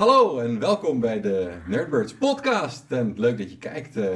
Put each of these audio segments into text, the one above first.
Hallo en welkom bij de Nerdbirds podcast. En leuk dat je kijkt. eh,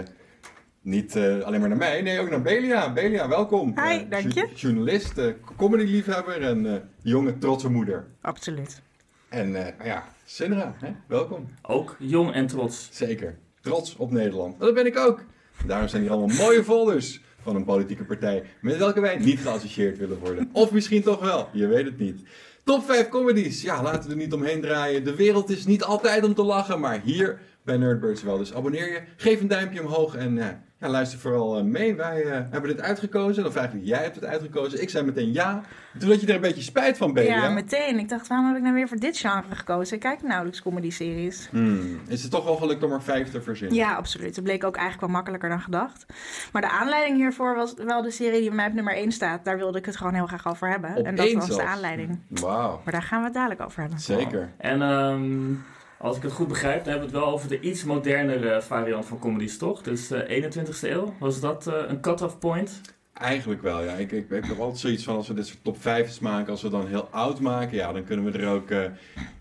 niet eh, alleen maar naar mij, nee ook naar Belia. Belia, welkom. Hi, Eh, dank je. journalist, comedyliefhebber en eh, jonge trotse moeder. Absoluut. En eh, nou ja, Sindra, hè? welkom. Ook jong en trots. Zeker. Trots op Nederland. Dat ben ik ook. Daarom zijn hier allemaal mooie folders van een politieke partij met welke wij niet geassocieerd willen worden. Of misschien toch wel, je weet het niet. Top 5 comedies. Ja, laten we er niet omheen draaien. De wereld is niet altijd om te lachen, maar hier bij Nerdbirds wel. Dus abonneer je, geef een duimpje omhoog en ja, luister vooral eh, mee. Wij eh, hebben dit uitgekozen, of eigenlijk jij hebt het uitgekozen. Ik zei meteen ja. Toen had je er een beetje spijt van, Baby. Ja, meteen. Ik dacht, waarom heb ik nou weer voor dit genre gekozen? Ik kijk nauwelijks comedy-series. Hmm, Is het toch wel gelukt om er vijf te verzinnen? Ja, absoluut. Het bleek ook eigenlijk wel makkelijker dan gedacht. Maar de aanleiding hiervoor was wel de serie die bij mij op nummer 1 staat. Daar wilde ik het gewoon heel graag over hebben. Op en dat was de aanleiding. Wauw, Maar daar gaan we het dadelijk over hebben. zeker. En ehm, als ik het goed begrijp, dan hebben we het wel over de iets modernere variant van comedies, toch? Dus eh 21ste eeuw, was dat eh, een cut-off point? Eigenlijk wel, ja. Ik, ik, ik heb altijd zoiets van als we dit soort top 5's maken, als we dan heel oud maken, ja, dan kunnen we er ook eh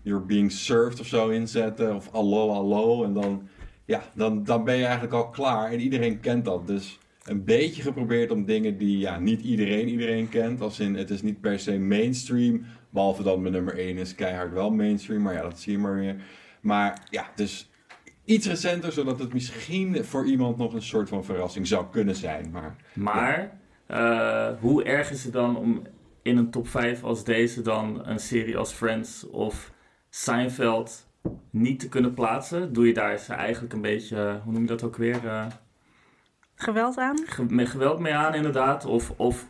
You're Being Served of zo inzetten. Of Allo, Allo. En dan, ja, dan, dan ben je eigenlijk al klaar. En iedereen kent dat. Dus een beetje geprobeerd om dingen die ja, niet iedereen iedereen kent. Als in, het is niet per se mainstream. Behalve dan mijn nummer 1 is keihard wel mainstream. Maar ja, dat zie je maar weer. Maar ja, dus iets recenter, zodat het misschien voor iemand nog een soort van verrassing zou kunnen zijn. Maar Maar eh, hoe erg is het dan om in een top 5 als deze dan een serie als Friends of Seinfeld niet te kunnen plaatsen? Doe je daar ze eigenlijk een beetje, hoe noem je dat ook weer, eh, Geweld aan? ge- met geweld mee aan inderdaad? Of, of,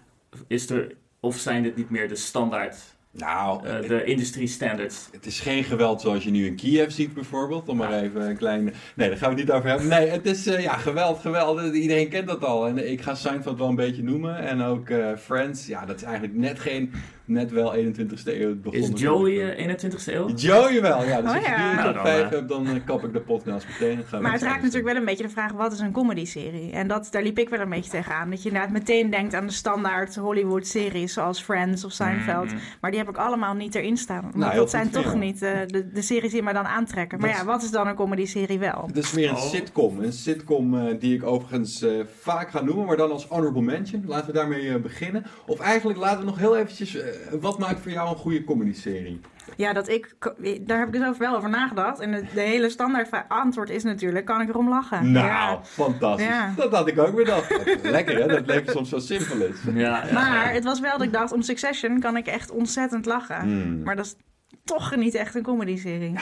is er, of zijn dit niet meer de standaard, nou, eh, de industrie standards? Het is geen geweld zoals je nu in Kiev ziet bijvoorbeeld. Om maar even een kleine... Nee, daar gaan we het niet over hebben. Nee, het is eh, ja, geweld, geweld. Iedereen kent dat al. En ik ga Seinfeld wel een beetje noemen. En ook eh, Friends. Ja, dat is eigenlijk net geen... Net wel 21ste eeuw begonnen. Is Joey eh, 21ste eeuw? Joey wel, ja. Dus Oh als je die in Nou, top dan, 5 eh. hebt, dan eh, kap ik de podcast meteen. Gaan Maar het raakt anders natuurlijk wel een beetje de vraag, wat is een comedy-serie? En dat, daar liep ik wel een beetje tegenaan. Dat je inderdaad meteen denkt aan de standaard Hollywood-series zoals Friends of Seinfeld. Mhm. Maar die heb ik allemaal niet erin staan. Want Nou, dat zijn toch niet eh, de, de series die mij dan aantrekken. Maar Dat ja, wat is dan een comedy-serie wel? Het is meer een Oh. sitcom. Een sitcom eh, die ik overigens eh, vaak ga noemen, maar dan als honorable mention. Laten we daarmee eh, beginnen. Of eigenlijk laten we nog heel eventjes... eh, wat maakt voor jou een goede comedy-serie? Ja, dat ik, daar heb ik dus over wel over nagedaad. En de, de hele standaard antwoord is natuurlijk, kan ik erom lachen? Nou, Ja. fantastisch. Ja. Dat had ik ook weer dacht. Lekker hè, dat het leven soms zo simpel is. Ja, ja, Maar ja. het was wel dat ik dacht, om Succession kan ik echt ontzettend lachen. Hmm. Maar dat is toch niet echt een comedy-serie. Ik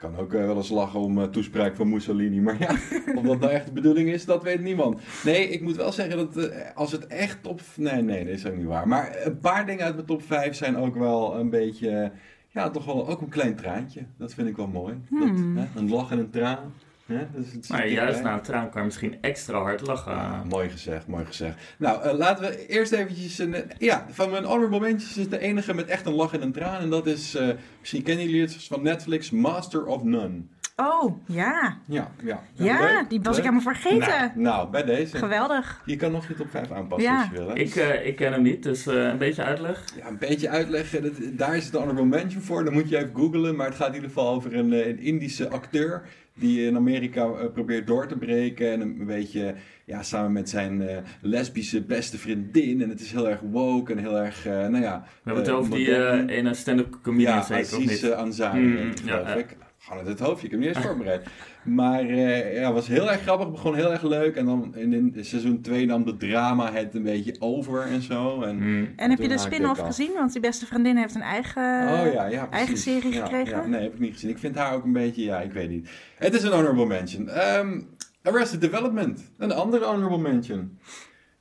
kan ook eh, wel eens lachen om eh, toespraak van Mussolini. Maar ja, of dat nou echt de bedoeling is, dat weet niemand. Nee, ik moet wel zeggen dat eh, als het echt top... Nee, nee, dat is ook niet waar. Maar een paar dingen uit mijn top 5 zijn ook wel een beetje... ja, toch wel ook een klein traantje. Dat vind ik wel mooi. Hmm. Dat, hè, een lach en een traan. Is het Maar juist na een traan kan je misschien extra hard lachen. Ah, mooi gezegd, mooi gezegd. Nou, eh, laten we eerst eventjes... Een, eh, ja, van mijn honorable mentions is de enige met echt een lach en een traan. En dat is, eh, misschien kennen jullie het van Netflix, Master of None. Oh, ja. Ja, ja. Ja, leuk, die was ik helemaal vergeten. Nou, nou, bij deze. Geweldig. Je kan nog je top 5 aanpassen Ja. als je wil. Hè? Ik, eh, ik ken hem niet, dus eh, een beetje uitleg. Ja, een beetje uitleggen. Dat, daar is het honorable mention voor. Dan moet je even googlen. Maar het gaat in ieder geval over een, eh, een Indische acteur. Die in Amerika eh, probeert door te breken. En een beetje ja, samen met zijn eh, lesbische beste vriendin. En het is heel erg woke en heel erg, eh, nou ja... We hebben het over die ene stand-up comedian Ja, zeker, Aziz eh, Ansari, Mm, ja, geloof ik. Gewoon uit het hoofdje, ik heb hem niet eens voorbereid. Maar eh ja, was heel erg grappig, begon heel erg leuk. En dan in, in seizoen 2 nam de drama het een beetje over en zo. En, Hmm. En heb je de spin-off gezien? Want die beste vriendin heeft een eigen... oh ja, ja, eigen serie Ja, gekregen? Ja, nee, heb ik niet gezien. Ik vind haar ook een beetje, ja, ik weet niet. Het is een honorable mention. Ehm, Arrested Development, een andere honorable mention.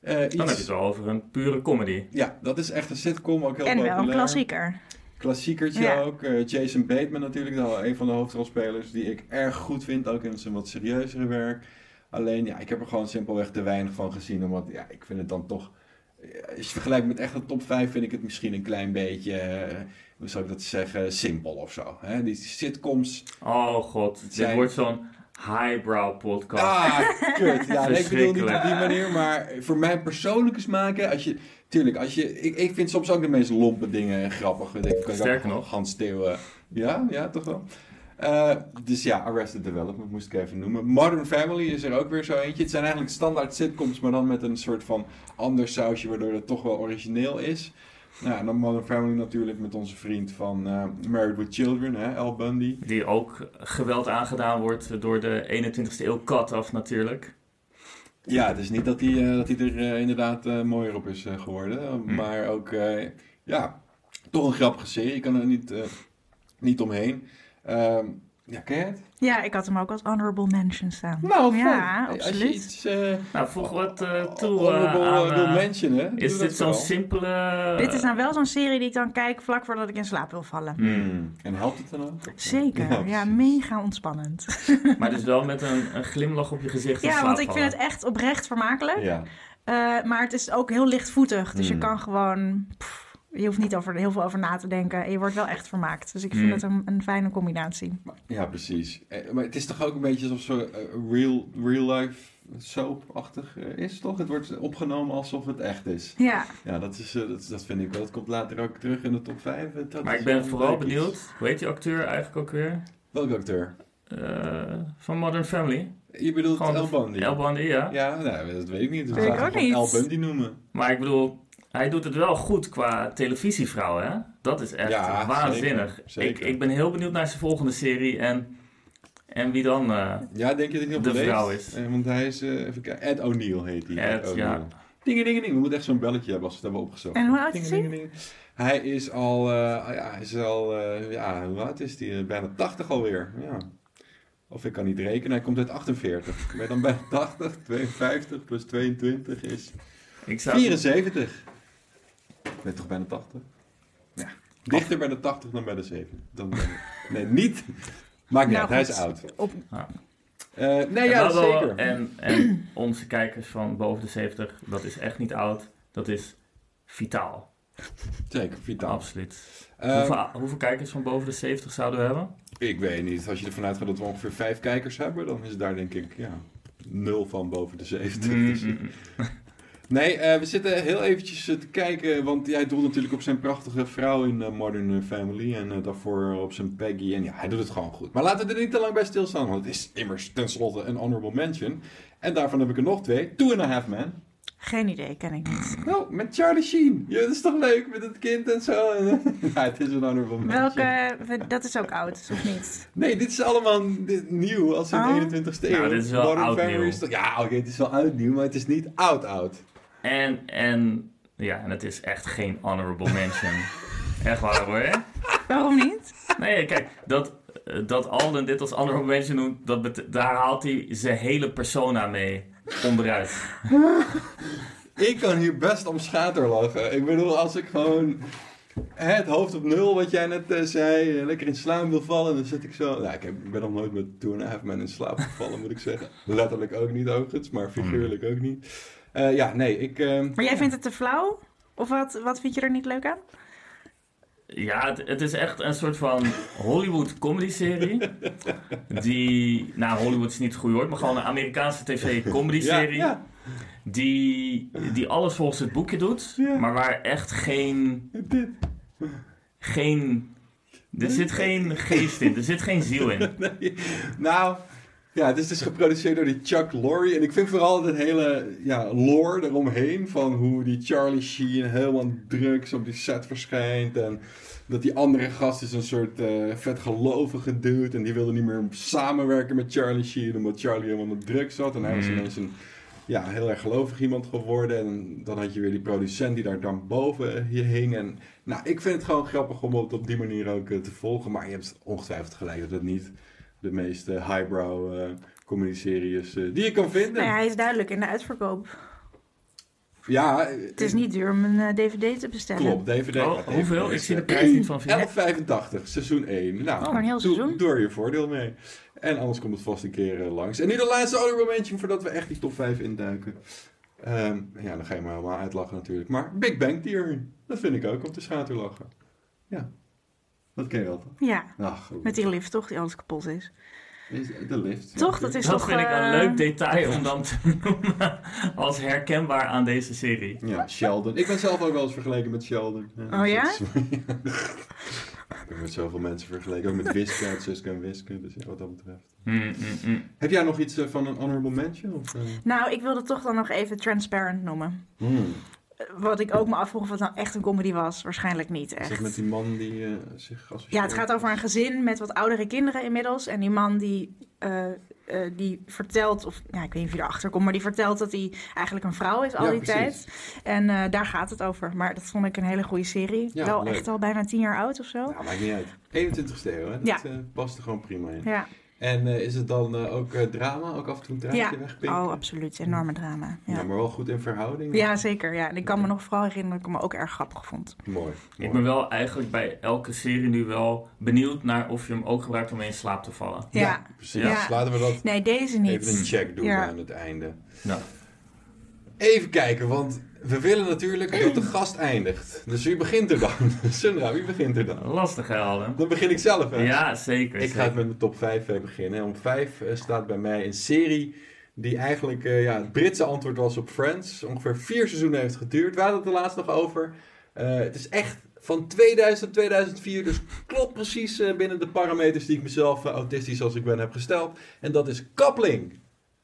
Eh, Dan heb je iets, het wel over een pure comedy. ja, dat is echt een sitcom, ook heel En wel een klassieker. Klassiekertje Ja. ook. Eh, Jason Bateman natuurlijk, de- een van de hoofdrolspelers die ik erg goed vind, ook in zijn wat serieuzere werk. Alleen, ja, ik heb er gewoon simpelweg te weinig van gezien, omdat ja, ik vind het dan toch... eh, Als je vergelijkt met echt een top 5 vind ik het misschien een klein beetje, eh, hoe zou ik dat zeggen, simpel of zo. Hè? Die sitcoms, Oh god, dit wordt zo'n highbrow podcast. ah, kut. Ja, nee, ik bedoel niet op die manier, maar voor mijn persoonlijke smaken, als je... Tuurlijk, als je, ik, ik vind soms ook de meest lompe dingen grappig. Weet ik, Sterker ook nog. Hans Steeuwen. Ja, ja, toch wel. Eh, dus ja, Arrested Development moest ik even noemen. Modern Family is er ook weer zo eentje. Het zijn eigenlijk standaard sitcoms, maar dan met een soort van ander sausje, waardoor het toch wel origineel is. Nou, en dan Modern Family natuurlijk met onze vriend van eh, Married with Children, hè, Al Bundy. Die ook geweld aangedaan wordt door de 21ste eeuw kat af natuurlijk. Ja, het is niet dat hij, eh, dat hij er eh, inderdaad eh, mooier op is geworden. Hm. Maar ook, ja, toch een grappige serie. Ik kan er niet, niet omheen. Ehm, ja, ken je het? Ja, ik had hem ook als honorable mention staan. Nou, ja, fijn. Als je absoluut. iets eh Nou, voeg wat eh, toe eh, honorable eh, mentionen, doe Is dit zo'n simpele... Dit is nou wel zo'n serie die ik dan kijk vlak voordat ik in slaap wil vallen. Hmm. En helpt het dan ook? Zeker, Ja, mega ontspannend. Maar dus wel met een, een glimlach op je gezicht Ja, want ik vind het echt oprecht vermakelijk. Ja. Eh, maar het is ook heel lichtvoetig. Dus je Mm. kan gewoon... pff, je hoeft niet over, heel veel over na te denken. En je wordt wel echt vermaakt. Dus ik vind Mm. het een, een fijne combinatie. Ja, precies. Eh, Maar het is toch ook een beetje alsof zo eh, real, real life soap-achtig eh, is, toch? Het wordt opgenomen alsof het echt is. Ja, Ja, dat, is, dat, dat vind ik wel. Dat komt later ook terug in de top 5. Dat Maar ik ben vooral leuk benieuwd, hoe heet die acteur eigenlijk ook weer? Welke acteur? Eh, van Modern Family. Je bedoelt Gewoon El Bundy? El Bundy, ja. Ja, nou, dat weet ik niet. Dus Weet we ik ook niet. El Bundy noemen. Maar ik bedoel, hij doet het wel goed qua televisievrouw, hè? Dat is echt Ja, waanzinnig. zeker, zeker. Ik, ik ben heel benieuwd naar zijn volgende serie en, en wie dan... eh, Ja, denk je dat hij op De leest? vrouw is. Eh, want hij is, eh, even kijken, Ed O'Neill heet hij. Ed, O'Neill. ja. Dingen, dingen, dingen. We moeten echt zo'n belletje hebben als we het hebben opgezocht. En hoe oud is Dingen, hij? dingen, dingen. Hij is al, eh, ja, hij is al, eh, ja, hoe oud is hij? Bijna 80 alweer. Ja. Of ik kan niet rekenen, hij komt uit 48. Ben dan bijna 80? 52 plus 22 is ik zou, 74. Ik ben toch bijna 80? Ja. Dichter bij de 80 dan bij de 7. Dan ben ik- nee, niet. Maakt niet Nou, uit, hij is oud. Op, Eh, nee, En ja, zeker. En, en onze kijkers van boven de 70, dat is echt niet oud. Dat is vitaal. Zeker, vitaal. Absoluut. Eh, hoeveel, hoeveel kijkers van boven de 70 zouden we hebben? Ik weet niet. Als je ervan uitgaat dat we ongeveer vijf kijkers hebben, dan is daar denk ik ja, nul van boven de 70. Mm, mm, mm. Nee, eh, we zitten heel eventjes eh, te kijken, want hij doet natuurlijk op zijn prachtige vrouw in eh, Modern Family en daarvoor op zijn Peggy. En ja, hij doet het gewoon goed. Maar laten we er niet te lang bij stilstaan, want het is immers tenslotte een honorable mention. En daarvan heb ik er nog twee. Two and a Half Men. geen idee, ken ik niet. Nou, met Charlie Sheen. Ja, dat is toch leuk met het kind en zo. ja, het is een honorable mention. Welke, dat is ook oud, of niet? Nee, dit is allemaal dit- nieuw als in Oh. de 21ste eeuw. Nou, dit is wel Modern oud Family nieuw. is toch- Ja, oké, het is wel oud nieuw, maar het is niet oud oud. En, en, ja, en het is echt geen honorable mention. echt waar hoor. hè? Waarom niet? Nee, kijk, dat, dat Alden dit als honorable mention doet, dat daar haalt hij zijn hele persona mee onderuit. Ik kan hier best om schaterlachen. Ik bedoel, als ik gewoon het hoofd op nul, wat jij net eh, zei, eh, lekker in slaap wil vallen, dan zit ik zo... Nou, ik, heb, ik ben nog nooit met Two and a Half Men in slaap gevallen, moet ik zeggen. Letterlijk ook niet, overigens, maar figuurlijk ook niet. Eh, ja, nee, ik... eh, Maar jij vindt het te flauw? Of wat, wat vind je er niet leuk aan? Ja, het, het is echt een soort van Hollywood comedy serie. Die, nou Hollywood is niet het goede woord, maar gewoon een Amerikaanse tv comedy serie. ja, Die, die alles volgens het boekje doet, Ja. maar waar echt geen, geen, er zit geen geest in, er zit geen ziel in. Nee. Nou, ja, het is dus geproduceerd door die Chuck Lorre. En ik vind vooral het hele ja, lore eromheen. Van hoe die Charlie Sheen helemaal drugs op die set verschijnt. En dat die andere gast is een soort eh vetgelovige dude. En die wilde niet meer samenwerken met Charlie Sheen. Omdat Charlie helemaal met drugs zat. En hij was Mm. ineens een ja, heel erg gelovig iemand geworden. En dan had je weer die producent die daar dan boven je hing. En nou, ik vind het gewoon grappig om het op die manier ook eh, te volgen. Maar je hebt ongetwijfeld gelijk dat het niet de meest eh, highbrow eh comedy-serie is eh, die je kan vinden. Nou ja, hij is duidelijk in de uitverkoop. Ja, eh, Het is niet duur om een eh, dvd te bestellen. Klopt, DVD. Oh, hoeveel? Ik zie de prijs niet van vinden. 11,85, seizoen 1. Nou, Oh, een heel doe, seizoen. doe er je voordeel mee. En anders komt het vast een keer eh, langs. En nu de laatste honorable mention voordat we echt die top 5 induiken. Ehm, ja, dan ga je me helemaal uitlachen natuurlijk. Maar Big Bang Theory, dat vind ik ook om te schaterlachen. Ja, dat ken je wel toch? Ja, Ach, goed. met die lift toch, die alles kapot is. Is de lift. Toch? Dat is Dat toch... vind ik een eh, leuk detail om dan te noemen als herkenbaar aan deze serie. Ja, Sheldon. Ik ben zelf ook wel eens vergeleken met Sheldon. Oh ja? dat is- hebben met zoveel mensen vergeleken. Ook met Wiske uit Suske en Wiske. Dus ja, wat dat betreft. Mm, mm, mm. Heb jij nog iets eh, van een honorable mention? Of, eh? Nou, ik wilde toch dan nog even Transparent noemen. Wat ik ook me afvroeg of het nou echt een comedy was. Waarschijnlijk niet Is echt. met die man die eh, zich? Ja, het gaat over een gezin met wat oudere kinderen inmiddels. En die man die, eh, eh, die vertelt, of ja, ik weet niet of je erachter komt, maar die vertelt dat hij eigenlijk een vrouw is al Ja, die precies. tijd. En daar gaat het over. Maar dat vond ik een hele goede serie. Ja, Wel leuk. echt al bijna tien jaar oud of zo. Nou, maakt niet uit. 21ste eeuw, hè? Dat Ja. past er gewoon prima in. Ja, En eh, is het dan eh, ook eh, drama? Ook af en toe een traantje ja. oh, absoluut. Enorme drama. Ja. Ja. maar wel goed in verhouding? Ja, zeker. Ja. En ik kan me nog vooral herinneren dat ik hem ook erg grappig vond. Mooi. Ik mooi. ben wel eigenlijk bij elke serie nu wel benieuwd naar of je hem ook gebruikt om in slaap te vallen. Ja. precies. Ja. Dus laten we dat Nee, deze niet. even een check doen Ja. aan het einde. Nou, Even kijken, want we willen natuurlijk dat de gast eindigt. Dus wie begint er dan? Sundra, wie begint er dan? lastig hè? Dan begin ik zelf, hè? Ja, zeker. Ik ga het met mijn top 5 beginnen. En op 5 staat bij mij een serie die eigenlijk eh, ja, het Britse antwoord was op Friends. Ongeveer vier seizoenen heeft geduurd. We hadden het er laatst nog over. Eh, het is echt van 2000 tot 2004. Dus klopt precies eh, binnen de parameters die ik mezelf, eh, autistisch als ik ben, heb gesteld. En dat is Coupling.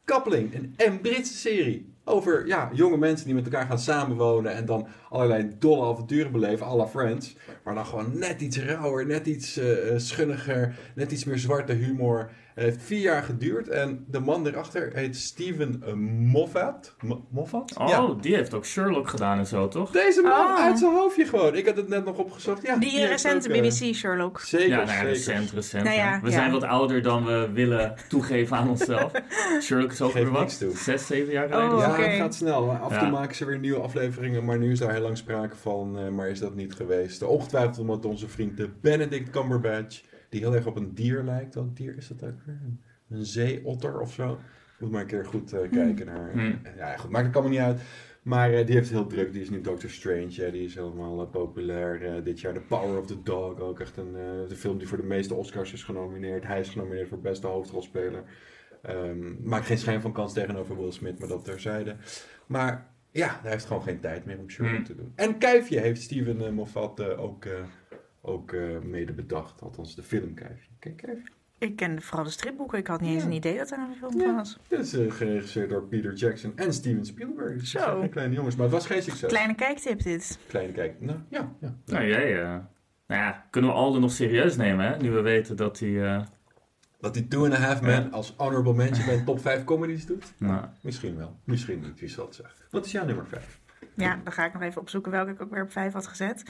Coupling, een, een Britse serie. Over ja, jonge mensen die met elkaar gaan samenwonen en dan allerlei dolle avonturen beleven, à Friends. Maar dan gewoon net iets rauwer, net iets eh, schunniger, net iets meer zwarte humor. Het heeft vier jaar geduurd en de man erachter heet Steven eh, Moffat. Mo- Moffat? Oh, Ja. die heeft ook Sherlock gedaan en zo, toch? Deze man Oh. uit zijn hoofdje gewoon. Ik had het net nog opgezocht. Ja, Die recente ook, eh, BBC Sherlock. Zeker, ja, nou ja, zeker. recent, recent. Nou ja, we ja. zijn wat ouder dan we willen toegeven aan onszelf. Sherlock is ook Geef weer wat, toe. zes, zeven jaar geleden. Oh, Ja, oké. het gaat snel. Af en toe maken ze weer nieuwe afleveringen, maar nu is daar heel lang sprake van. eh, maar is dat niet geweest? Ongetwijfeld omdat onze vriend de Benedict Cumberbatch, die heel erg op een dier lijkt. Wat dier is dat ook weer? Een, een zeeotter of zo? Moet maar een keer goed eh, kijken naar. Hmm. Ja, goed, maakt het allemaal niet uit. Maar eh, die heeft het heel druk. Die is nu Doctor Strange. Ja, die is helemaal eh, populair. eh, dit jaar The Power of the Dog. Ook echt een eh, de film die voor de meeste Oscars is genomineerd. Hij is genomineerd voor beste hoofdrolspeler. Ehm maakt geen schijn van kans tegenover Will Smith, maar dat terzijde. Maar ja, hij heeft gewoon geen tijd meer om Sherlock Hmm. te doen. En Kuifje heeft Steven eh, Moffat eh, ook, eh, ook eh, mede bedacht. Althans, de film Kuifje. Ken je Kuifje? Ik kende vooral de stripboeken. Ik had niet eens Ja. een idee dat er een film Ja. van was. Dit is eh, geregisseerd door Peter Jackson en Steven Spielberg. Dus Zo. kleine jongens, maar het was geen succes. Kleine kijktip dit. Kleine kijk. Nou, ja, ja. Nou, jij, eh, nou ja, kunnen we Alden nog serieus nemen, hè? Nu we weten dat hij... eh, Dat die Two and a Half Men Ja. als honorable mention bij top 5 comedies doet? nou, Misschien wel. Misschien niet, wie zal het zeggen. Wat is jouw nummer 5? Ja, dan ga ik nog even opzoeken welke ik ook weer op vijf had gezet.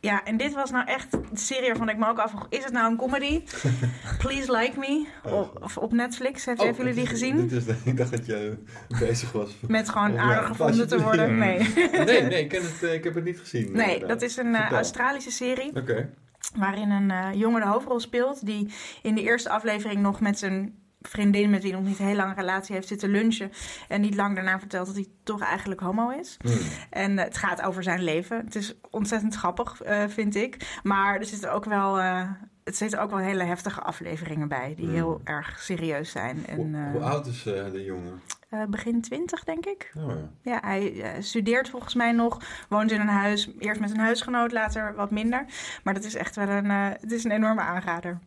Ja, en dit was nou echt een serie waarvan ik me ook afvroeg... Is het nou een comedy? Please Like Me. Op, of op Netflix. Hebben Oh, hebben jullie die gezien? Dit is, de- ik dacht dat je bezig was. Met gewoon Ja, aardig gevonden te worden? Nee. Nee, nee, ik, ken het, eh, ik heb het niet gezien. Nee, inderdaad. dat is een eh. Australische serie. Oké. waarin een eh, jongen de hoofdrol speelt. Die in de eerste aflevering nog met zijn vriendin, met wie hij nog niet een heel lange relatie heeft, zitten lunchen. En niet lang daarna vertelt dat hij toch eigenlijk homo is. Hmm. En eh, het gaat over zijn leven. Het is ontzettend grappig, eh, vind ik. Maar er zitten ook wel. eh, het zitten ook wel hele heftige afleveringen bij, die Hmm. heel erg serieus zijn. En, hoe, hoe oud is de jongen? begin twintig, denk ik. Oh, ja. Ja, hij studeert volgens mij nog, woont in een huis, eerst met een huisgenoot, later wat minder. Maar dat is echt wel een, het is een enorme aanrader.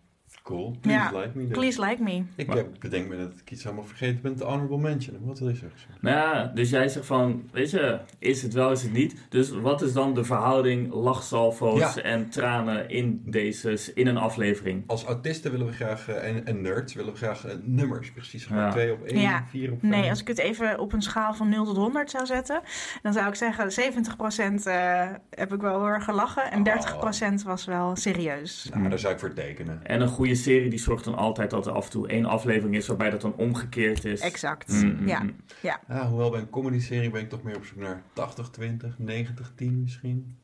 Cool. Please Ja, like me. Please like me. Ik Maar- heb, bedenk me dat ik iets helemaal vergeten ben. De honorable mention. Wat wil je zeggen? nou ja, dus jij zegt van, weet je, is het wel, is het niet? Dus wat is dan de verhouding lachsalvo's Ja. en tranen in, deze, in een aflevering? Als autisten willen we graag, eh, en, en nerds, willen we graag eh, nummers. Precies, gewoon Ja. 2 op 1, Ja. 4 op 5. Nee, als ik het even op een schaal van 0 tot 100 zou zetten, dan zou ik zeggen 70% eh, heb ik wel heel erg gelachen en Oh. 30% was wel serieus. Nou, daar zou ik voor tekenen. En een goede serie die zorgt dan altijd dat er af en toe één aflevering is waarbij dat dan omgekeerd is. Exact. Mm, mm, Ja. mm. Ja, hoewel bij een comedy-serie ben ik toch meer op zoek naar 80-20, 90-10 misschien.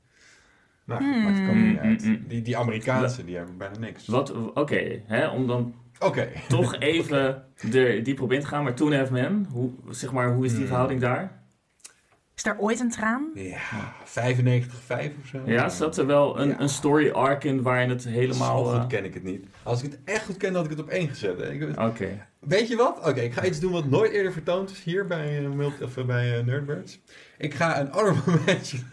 Nou, Hmm. maakt het niet uit. Die, die Amerikaanse, die hebben bijna niks. Wat, oké, hè, om dan Oké. toch even er diep op in te gaan, maar toen Have Men, hoe, zeg maar, hoe is die Hmm. verhouding daar? Daar ooit een traan? Ja, 95-5 of zo. Ja, zat er wel een, Ja. een story arc in waarin het helemaal... Zo eh, goed ken ik het niet. Als ik het echt goed ken, had ik het op één gezet. Oké. weet je wat? Oké, ik ga iets doen wat nooit eerder vertoond is hier bij, eh, of, eh, bij eh, Nerdbirds. Ik ga een honorable mention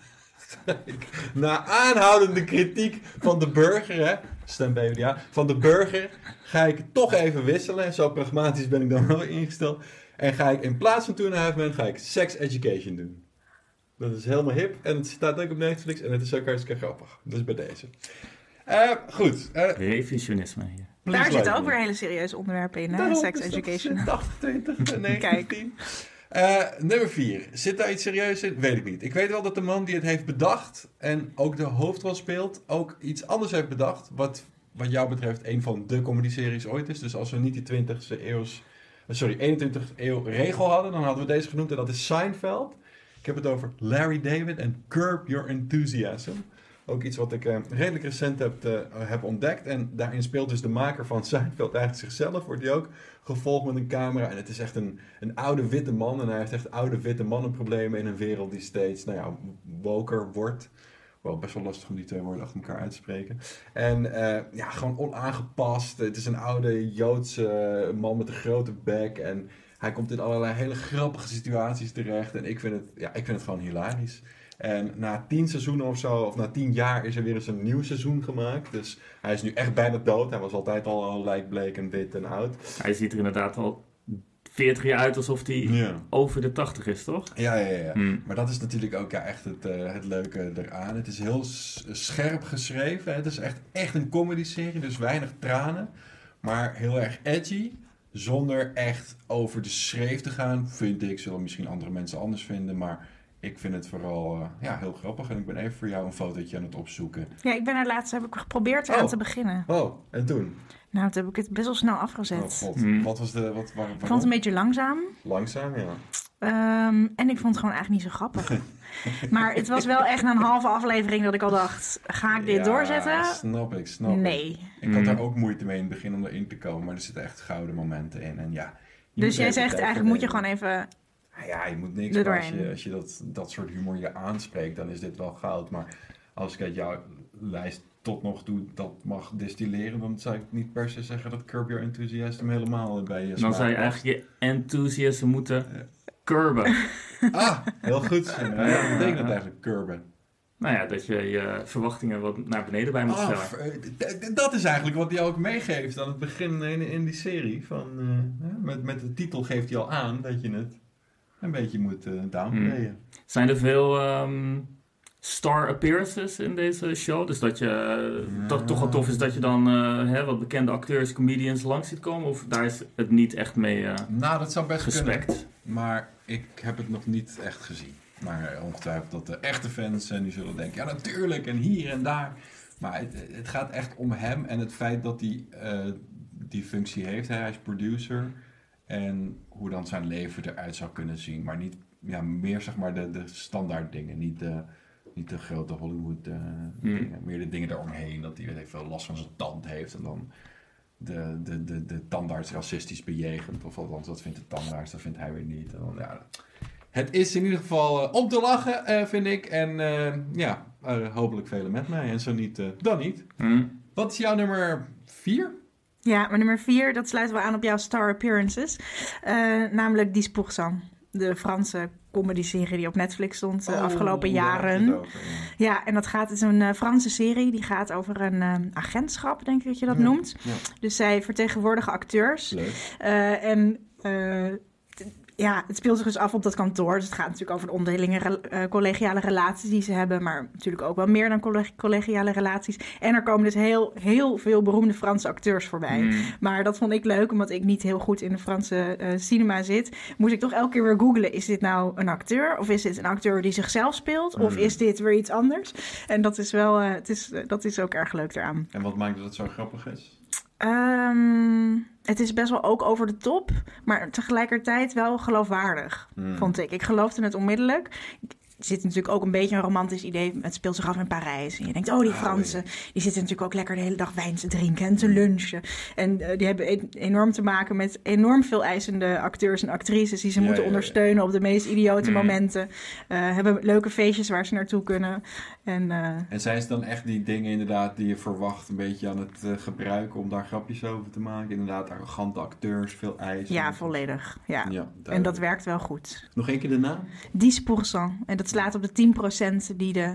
Na aanhoudende kritiek van de burger, hè, stem BvdA, van de burger, ga ik toch even wisselen. Zo pragmatisch ben ik dan wel ingesteld. En ga ik in plaats van Two and a Half Men, ga ik Sex Education doen. Dat is helemaal hip en het staat ook op Netflix en het is ook hartstikke grappig. Dus bij deze. Eh, goed. eh, Revisionisme hier. please Daar like zitten ook me. weer hele serieuze onderwerpen in, hè? Daarom Sex education. 80, 20 en 19. Eh, nummer 4. Zit daar iets serieus in? Weet ik niet. Ik weet wel dat de man die het heeft bedacht en ook de hoofdrol speelt, ook iets anders heeft bedacht. Wat, wat jou betreft een van de comedy-series ooit is. Dus als we niet die 20e eeuws, eh, sorry, 21e eeuw regel hadden, dan hadden we deze genoemd. En dat is Seinfeld. Ik heb het over Larry David en Curb Your Enthusiasm. Ook iets wat ik eh, redelijk recent heb, eh, heb ontdekt. En daarin speelt dus de maker van Seinfeld eigenlijk zichzelf. Wordt hij ook gevolgd met een camera. En het is echt een, een oude witte man. En hij heeft echt oude witte mannenproblemen in een wereld die steeds, nou ja, woker wordt. Wel best wel lastig om die twee woorden achter elkaar uit te spreken. En eh, ja, gewoon onaangepast. Het is een oude Joodse man met een grote bek. En hij komt in allerlei hele grappige situaties terecht. En ik vind het, ja, ik vind het gewoon hilarisch. En na tien seizoenen of zo, of na tien jaar, is er weer eens een nieuw seizoen gemaakt. Dus hij is nu echt bijna dood. Hij was altijd al, al lijkbleek en wit en oud. Hij ziet er inderdaad al 40 jaar uit alsof hij over de 80 is, toch? Ja, ja, ja. Hmm. Maar dat is natuurlijk ook ja, echt het, eh, het leuke eraan. Het is heel scherp geschreven. Het is echt, echt een comedy-serie, dus weinig tranen. Maar heel erg edgy. Zonder echt over de schreef te gaan, vind ik. Zullen misschien andere mensen anders vinden. Maar ik vind het vooral eh, ja, heel grappig. En ik ben even voor jou een fotootje aan het opzoeken. Ja, ik ben er laatst, heb ik geprobeerd eraan Oh. te beginnen. Oh, en toen? Nou, toen heb ik het best wel snel Oh afgezet. god, Hmm. wat was de... Wat, waar, ik vond het een beetje langzaam. Langzaam, ja. Ehm, en ik vond het gewoon eigenlijk niet zo grappig. maar het was wel echt na een halve aflevering dat ik al dacht, ga ik dit Ja, doorzetten? snap ik, snap ik. Nee. Ik had Mm. daar ook moeite mee in het begin om erin te komen, maar er zitten echt gouden momenten in. En ja, Dus jij zegt eigenlijk moet je gewoon even... Nou ja, je moet niks. Maar als je, als je dat, dat soort humor je aanspreekt, dan is dit wel goud. Maar als ik uit jouw lijst tot nog toe dat mag distilleren, dan zou ik niet per se zeggen dat Curb Your Enthusiasm helemaal bij je Dan zou je eigenlijk je enthousiasme moeten Ja. Curben. Ah, heel goed. Ja, wat betekent dat eigenlijk, curben? nou ja, dat je je verwachtingen wat naar beneden bij moet Ah, stellen. eh, dat is eigenlijk wat hij ook meegeeft aan het begin in, in die serie. Van, eh, ja, met, met de titel geeft hij al aan dat je het een beetje moet eh downplayen. Zijn er veel ehm, star appearances in deze show? Dus dat je Ja. dat toch wel tof is dat je dan eh, hè, wat bekende acteurs, comedians langs ziet komen? Of daar is het niet echt mee eh, Nou, dat zou best kunnen. gespekt? Maar ik heb het nog niet echt gezien. Maar ongetwijfeld dat de echte fans en die zullen denken, ja natuurlijk en hier en daar. Maar het, het gaat echt om hem en het feit dat hij eh, die functie heeft. Hij is producer. En hoe dan zijn leven eruit zou kunnen zien. Maar niet, ja, meer zeg maar de, de standaard dingen. Niet de, niet de grote Hollywood eh, dingen. Meer de dingen daaromheen. Dat hij weet veel last van zijn tand heeft. En dan de, de, de, de tandarts racistisch bejegend. Of althans, dat vindt de tandarts, dat vindt hij weer niet. En dan, ja, het is in ieder geval eh, om te lachen, eh, vind ik. En eh, ja, eh, hopelijk velen met mij. En zo niet, dan niet. Hm? Wat is jouw nummer vier? Ja, maar nummer vier, dat sluiten we aan op jouw star appearances. Eh, namelijk Dix Pourcent. De Franse comedy-serie die op Netflix stond de Oh, afgelopen jaren. over, ja. Ja, en dat gaat, het is een eh, Franse serie. Die gaat over een eh, agentschap, denk ik dat je dat Ja, noemt. Dus zij vertegenwoordigen acteurs. Leuk. Eh, en eh, ja, het speelt zich dus af op dat kantoor. Dus het gaat natuurlijk over de onderlinge eh, collegiale relaties die ze hebben. Maar natuurlijk ook wel meer dan colleg- collegiale relaties. En er komen dus heel, heel veel beroemde Franse acteurs voorbij. Hm. Maar dat vond ik leuk, omdat ik niet heel goed in de Franse eh, cinema zit. Moest ik toch elke keer weer googlen: is dit nou een acteur? Of is dit een acteur die zichzelf speelt? Of Hmm. is dit weer iets anders? En dat is wel, eh, het is, dat is ook erg leuk eraan. En wat maakt dat het zo grappig is? Ehm, het is best wel ook over de top, maar tegelijkertijd wel geloofwaardig, Hmm. vond ik. Ik geloofde het onmiddellijk. Zit natuurlijk ook een beetje een romantisch idee. Het speelt zich af in Parijs. En je denkt, oh, die Oh, Fransen, die zitten natuurlijk ook lekker de hele dag wijn te drinken en te lunchen. En eh, die hebben e- enorm te maken met enorm veel eisende acteurs en actrices die ze Ja, moeten ja, ja. ondersteunen op de meest idiote Mm. momenten. Eh, hebben leuke feestjes waar ze naartoe kunnen. En eh, En zijn ze dan echt die dingen inderdaad die je verwacht een beetje aan het gebruiken om daar grapjes over te maken? Inderdaad, arrogante acteurs, veel eisen. ja, volledig. Ja. En dat werkt wel goed. Nog één keer de naam? 10%. En dat slaat op de 10% die, de,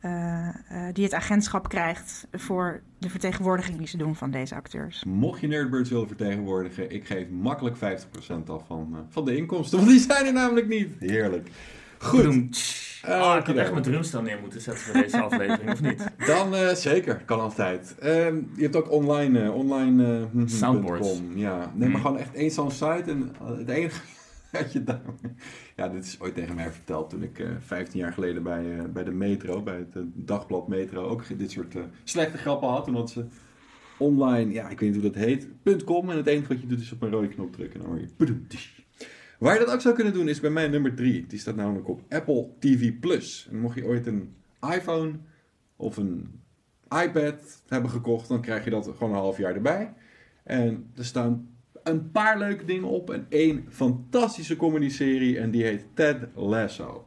eh, eh, die het agentschap krijgt voor de vertegenwoordiging die ze doen van deze acteurs. Mocht je Nerdbirds willen vertegenwoordigen, ik geef makkelijk 50% af van, eh, van de inkomsten. Want die zijn er namelijk niet. Heerlijk. Goed. Ah, ik had echt mijn drumstel neer moeten zetten voor deze aflevering, of niet? Dan eh, zeker, kan altijd. Ehm, je hebt ook online, eh, online eh, hm, Soundboards. Ja, neem maar Hmm. gewoon echt één zo'n site en het enige je. Ja, dit is ooit tegen mij verteld toen ik eh 15 jaar geleden bij, eh, bij de Metro, bij het eh, dagblad Metro, ook dit soort slechte grappen had. Had ze online, ja, ik weet niet hoe dat heet, .com en het enige wat je doet is op een rode knop drukken en dan hoor je... Waar je dat ook zou kunnen doen is bij mij nummer 3. Die staat namelijk op Apple TV+. Plus. En mocht je ooit een iPhone of een iPad hebben gekocht, dan krijg je dat gewoon een half jaar erbij. En er staan een paar leuke dingen op en één fantastische comedy-serie en die heet Ted Lasso.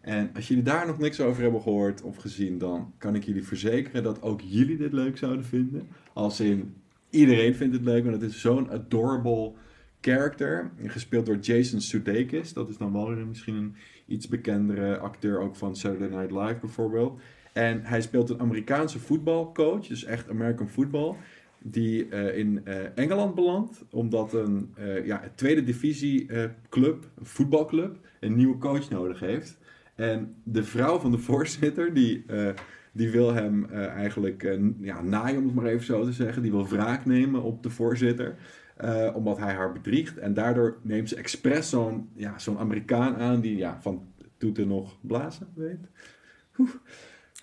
En als jullie daar nog niks over hebben gehoord of gezien, dan kan ik jullie verzekeren dat ook jullie dit leuk zouden vinden. Als in, iedereen vindt het leuk, want het is zo'n adorable character. Gespeeld door Jason Sudeikis. Dat is dan wel weer misschien een iets bekendere acteur ook van Saturday Night Live bijvoorbeeld. En hij speelt een Amerikaanse voetbalcoach, dus echt American football, die eh, in eh, Engeland belandt, omdat een eh, ja, tweede divisie club, een voetbalclub, een nieuwe coach nodig heeft. En de vrouw van de voorzitter, die, die wil hem eigenlijk ja, naaien, om het maar even zo te zeggen. Die wil wraak nemen op de voorzitter, omdat hij haar bedriegt. En daardoor neemt ze expres zo'n ja, zo'n Amerikaan aan die ja, van toeten nog blazen weet.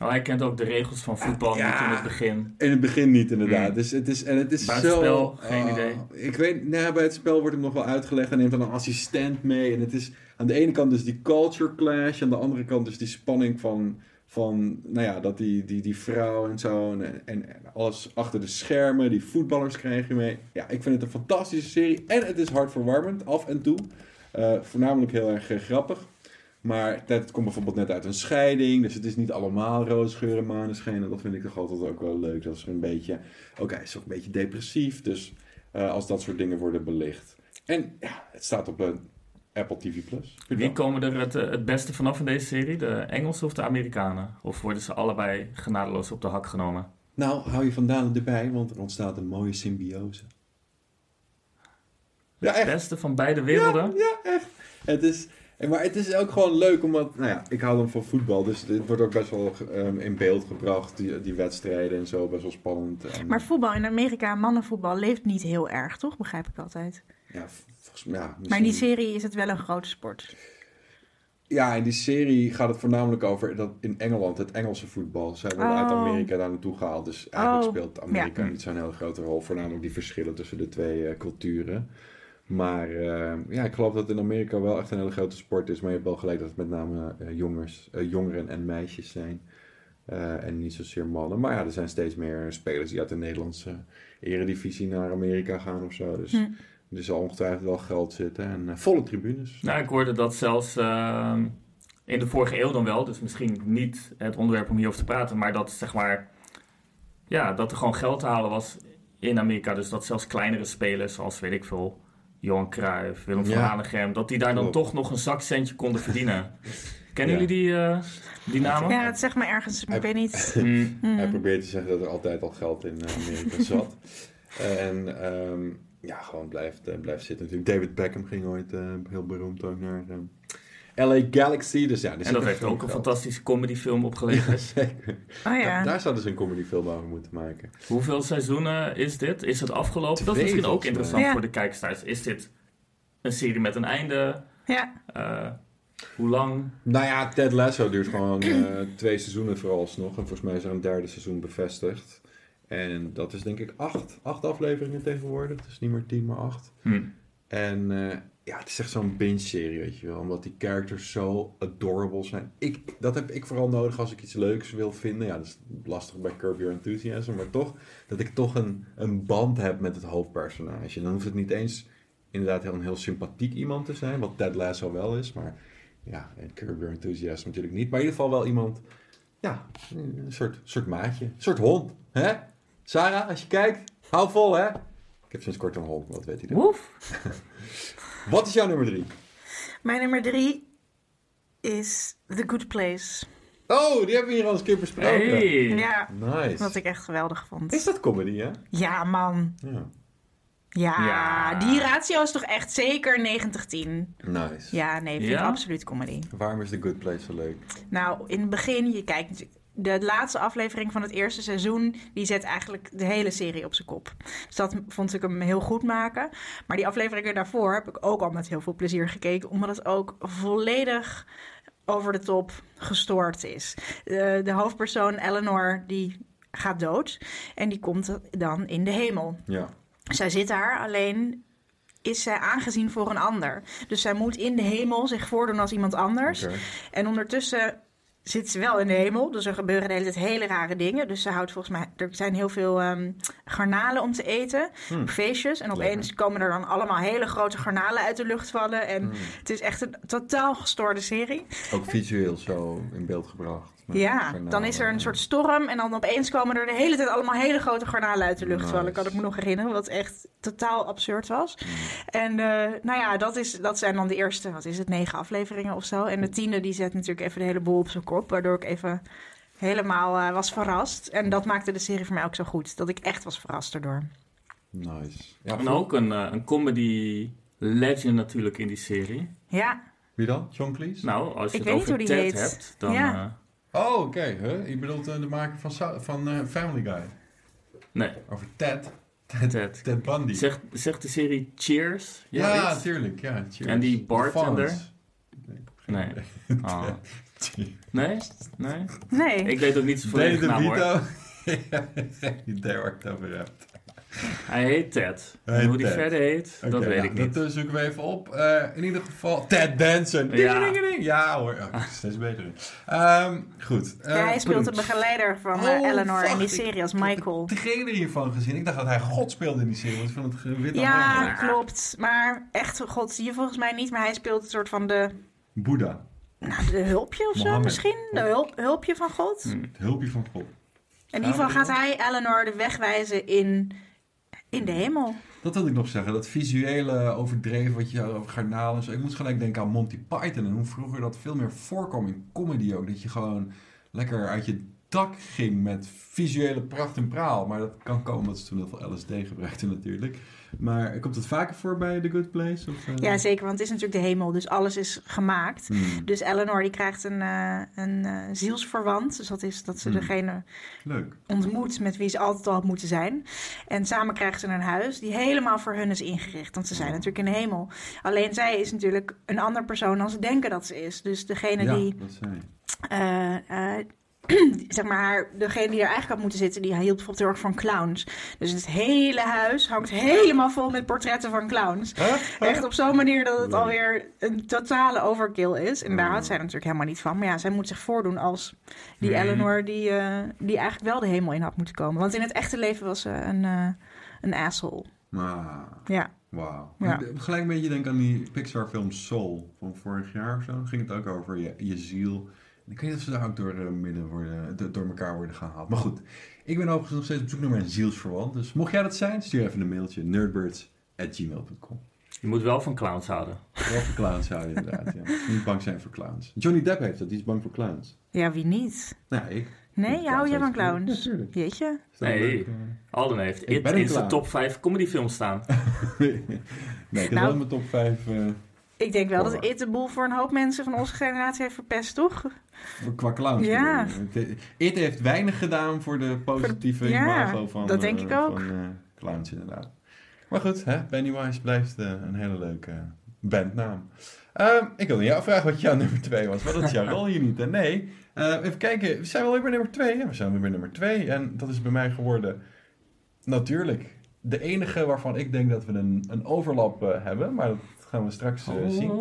Oh, hij kent ook de regels van voetbal Ja. niet in het begin. In het begin niet, inderdaad. Mm. Dus het is, en het is Buitenspel, zo... geen oh, idee. Ik weet, nee, bij het spel wordt hem nog wel uitgelegd. Hij neemt dan een assistent mee. En het is aan de ene kant dus die culture clash. Aan de andere kant dus die spanning van... van nou ja, dat die, die, die vrouw en zo. En, en alles achter de schermen. Die voetballers krijg je mee. Ja, ik vind het een fantastische serie. En het is hartverwarmend, af en toe. Eh, voornamelijk heel erg eh, grappig. Maar het komt bijvoorbeeld net uit een scheiding. Dus het is niet allemaal roze geur en maneschijn. En dat vind ik toch altijd ook wel leuk. Dat is een beetje... Oké, hij is ook een beetje depressief. Dus eh, als dat soort dingen worden belicht. En ja, het staat op een Apple TV+. Plus. Wie komen er het, eh, het beste vanaf in deze serie? De Engelsen of de Amerikanen? Of worden ze allebei genadeloos op de hak genomen? Nou, hou je vandaan erbij, want er ontstaat een mooie symbiose. Ja, Het echt. beste van beide werelden? Ja, ja, echt. Het is, en maar het is ook gewoon leuk, omdat, nou ja, ik hou dan van voetbal. Dus dit wordt ook best wel ehm, in beeld gebracht, die, die wedstrijden en zo, best wel spannend. En, Maar voetbal in Amerika, mannenvoetbal, leeft niet heel erg, toch? Begrijp ik altijd. ja, volgens mij, ja, Maar in misschien- die serie is het wel een grote sport. Ja, in die serie gaat het voornamelijk over dat in Engeland, het Engelse voetbal. Zij worden uit Oh. Amerika daar naartoe gehaald. Dus eigenlijk Oh, speelt Amerika ja. niet zo'n hele grote rol. Voornamelijk die verschillen tussen de twee eh, culturen. Maar eh, ja, ik geloof dat het in Amerika wel echt een hele grote sport is. Maar je hebt wel gelijk dat het met name eh, jongers, eh, jongeren en meisjes zijn. Eh, en niet zozeer mannen. Maar ja, er zijn steeds meer spelers die uit de Nederlandse eredivisie naar Amerika gaan of zo. Dus Hm. er zal ongetwijfeld wel geld zitten. En volle tribunes. Nou, ik hoorde dat zelfs ehm, in de vorige eeuw dan wel, dus misschien niet het onderwerp om hierover te praten, maar dat zeg maar, ja, dat er gewoon geld te halen was in Amerika. Dus dat zelfs kleinere spelers, zoals weet ik veel, Johan Cruijff, Willem van Ja. Hanegem, dat die daar dan Klopt. toch nog een zakcentje konden verdienen. Kennen Ja. jullie die, eh, die namen? Ja, het zegt me ergens, maar ik weet niet. Hmm. Hij probeert te zeggen dat er altijd al geld in eh, Amerika zat. en ehm, ja, gewoon blijft, eh, blijft zitten natuurlijk. David Beckham ging ooit eh, heel beroemd ook naar LA Galaxy. Dus ja, En dat heeft ook een fantastische comedyfilm opgeleverd. Zeker. Oh Ja, ja. daar zouden ze een comedyfilm over moeten maken. Hoeveel seizoenen is dit? Is het afgelopen? dat is misschien ook interessant Ja. voor de kijkers thuis. Is dit een serie met een einde? Ja, Eh, hoe lang? Nou ja, Ted Lasso duurt gewoon eh, twee seizoenen vooralsnog. En volgens mij is er een derde seizoen bevestigd. En dat is denk ik acht, acht afleveringen tegenwoordig. Dus niet meer tien, maar acht. Hm. En eh, ja, het is echt zo'n binge-serie, weet je wel. Omdat die characters zo adorable zijn. Ik, dat heb ik vooral nodig als ik iets leuks wil vinden. Ja, dat is lastig bij Curb Your Enthusiasm. Maar toch, dat ik toch een, een band heb met het hoofdpersonage. En dan hoeft het niet eens inderdaad heel, een heel sympathiek iemand te zijn. Wat Ted Lasso wel is. Maar ja, en Curb Your Enthusiasm natuurlijk niet. Maar in ieder geval wel iemand... Ja, een soort, soort maatje. Een soort hond. Hè? Sarah, als je kijkt, hou vol, hè? Ik heb sinds kort een hond, wat weet je dan? Woef. Wat is jouw nummer drie? mijn nummer drie is The Good Place. Oh, die hebben we hier al eens een keer besproken. Hey. Ja, Nice. wat ik echt geweldig vond. Is dat comedy, hè? Ja, man. Ja. Ja, Ja. die ratio is toch echt zeker 90-10. Nice. Ja, nee, vind Ja? ik absoluut comedy. Waarom is The Good Place zo leuk? Nou, in het begin, je kijkt natuurlijk- de laatste aflevering van het eerste seizoen, die zet eigenlijk de hele serie op zijn kop. Dus dat vond ik hem heel goed maken. Maar die afleveringen daarvoor heb ik ook al met heel veel plezier gekeken, omdat het ook volledig over de top gestoord is. De, de hoofdpersoon Eleanor, die gaat dood en die komt dan in de hemel. Ja. Zij zit daar, alleen is zij aangezien voor een ander. Dus zij moet in de hemel zich voordoen als iemand anders. En ondertussen zit ze wel in de hemel. Dus er gebeuren de hele tijd hele rare dingen. Dus ze houdt volgens mij... Er zijn heel veel ehm, garnalen om te eten. Hmm. Feestjes. En opeens komen er dan allemaal hele grote garnalen uit de lucht vallen. En Hmm. het is echt een totaal gestoorde serie. Ook visueel zo in beeld gebracht. Ja, dan is er een soort storm. En dan opeens komen er de hele tijd allemaal hele grote garnalen uit de lucht Nice. vallen. Kan ik me nog herinneren. Wat echt totaal absurd was. Hmm. En eh, nou ja, dat, is, dat zijn dan de eerste, wat is het, negen afleveringen of zo. En de tiende die zet natuurlijk even de hele boel op zijn kop. Waardoor ik even helemaal eh, was verrast. En dat maakte de serie voor mij ook zo goed. Dat ik echt was verrast erdoor. Nice. Ja, En ook een, eh, een comedy legend natuurlijk in die serie. Ja, Wie dan? John Cleese? Nou, als je Ik het weet over Ted heet. hebt, dan... Ja. Oh, oké. huh? Je bedoelt eh, de maker van, van eh, Family Guy. nee, Over Ted. Ted, Ted. Ted Bundy. Zegt, zegt de serie Cheers? ja, tuurlijk. Ja, cheers. En die bartender? Fonz. Nee. Nee? Nee? nee. Ik weet ook niet zijn Danny volledige naam hoor. Geen idee waar ik het over heb. Hij heet Ted. Hij heet hoe die verder heet, dat weet nou, ik niet. Dat eh, zoeken we even op. Eh, in ieder geval, Ted Danson. Ding, Ja. ding, ding. Ja hoor, oh, steeds beter. Ehm, goed. eh, ja, hij speelt de begeleider van Oh, eh, Eleanor in die serie als Ik heb Michael. de trailer hiervan gezien. Ik dacht dat hij God speelde in die serie. Want ik vond het wit Ja, klopt. Maar echt, god zie je volgens mij niet. Maar hij speelt een soort van de, Boeddha. nou, de hulpje of zo Mohammed. misschien. De hulp, hulpje van God. Hm. Het hulpje van God. In ieder geval gaat hij Eleanor de weg wijzen in, in de hemel. Dat wil ik nog zeggen. Dat visuele overdreven wat je over garnalen. Ik moest gelijk denken aan Monty Python. En hoe vroeger dat veel meer voorkwam in comedy ook. Dat je gewoon lekker uit je dak ging met visuele pracht en praal. Maar dat kan komen omdat ze toen heel veel LSD gebruikten natuurlijk. Maar komt het vaker voor bij The Good Place? Of, eh? Ja, zeker, want het is natuurlijk de hemel, dus alles is gemaakt. Hmm, Dus Eleanor die krijgt een, eh, een eh, zielsverwant. Dus dat is dat ze Hmm. degene Leuk. ontmoet met wie ze altijd al had moeten zijn. En samen krijgen ze een huis die helemaal voor hun is ingericht. Want ze zijn natuurlijk in de hemel. Alleen zij is natuurlijk een ander persoon dan ze denken dat ze is. Dus degene Ja, die dat zeg maar, haar, degene die er eigenlijk had moeten zitten, die hield bijvoorbeeld heel erg van clowns. Dus het hele huis hangt helemaal vol met portretten van clowns. Echt op zo'n manier dat het alweer een totale overkill is. En daar Oh. houdt zij natuurlijk helemaal niet van. Maar ja, zij moet zich voordoen als die Hmm. Eleanor die, eh, die eigenlijk wel de hemel in had moeten komen. Want in het echte leven was ze een, eh een asshole. Maar, Ja. wauw. Ja. Gelijk een beetje denken aan die Pixar film Soul van vorig jaar of zo. Ging het ook over je, je ziel. Ik weet niet of ze daar ook door, eh, midden worden, do- door elkaar worden gehaald. Maar goed, ik ben overigens nog steeds op zoek naar mijn zielsverwant. Dus mocht jij dat zijn, stuur even een mailtje. nerdbirds.gmail.com Je moet wel van clowns houden. Wel voor clowns zou je inderdaad, ja. Niet bang zijn voor clowns. Johnny Depp heeft dat, die is bang voor clowns. Ja, wie niet? Nou, ik. Nee, Ik hou je van clowns? Natuurlijk. Jeetje. Nee. leuk? Alden heeft Ik It in zijn top 5 comedyfilms staan. nee, ik heb Nou. wel mijn top 5 Ik denk wel dat. It de boel voor een hoop mensen van onze generatie heeft verpest, toch? Qua clowns. Ja. It heeft weinig gedaan voor de positieve Ja, imago van, dat denk eh, ik ook. van eh, clowns inderdaad. Maar goed, hè? Pennywise blijft eh, een hele leuke bandnaam. Ehm, ik wilde jou vragen wat jouw nummer 2 was, maar dat is jouw rol hier niet. Nee, even kijken, we zijn wel weer bij nummer 2. Ja, we zijn weer bij nummer 2 en dat is bij mij geworden natuurlijk de enige waarvan ik denk dat we een, een overlap hebben, maar dat gaan we straks eh, zien.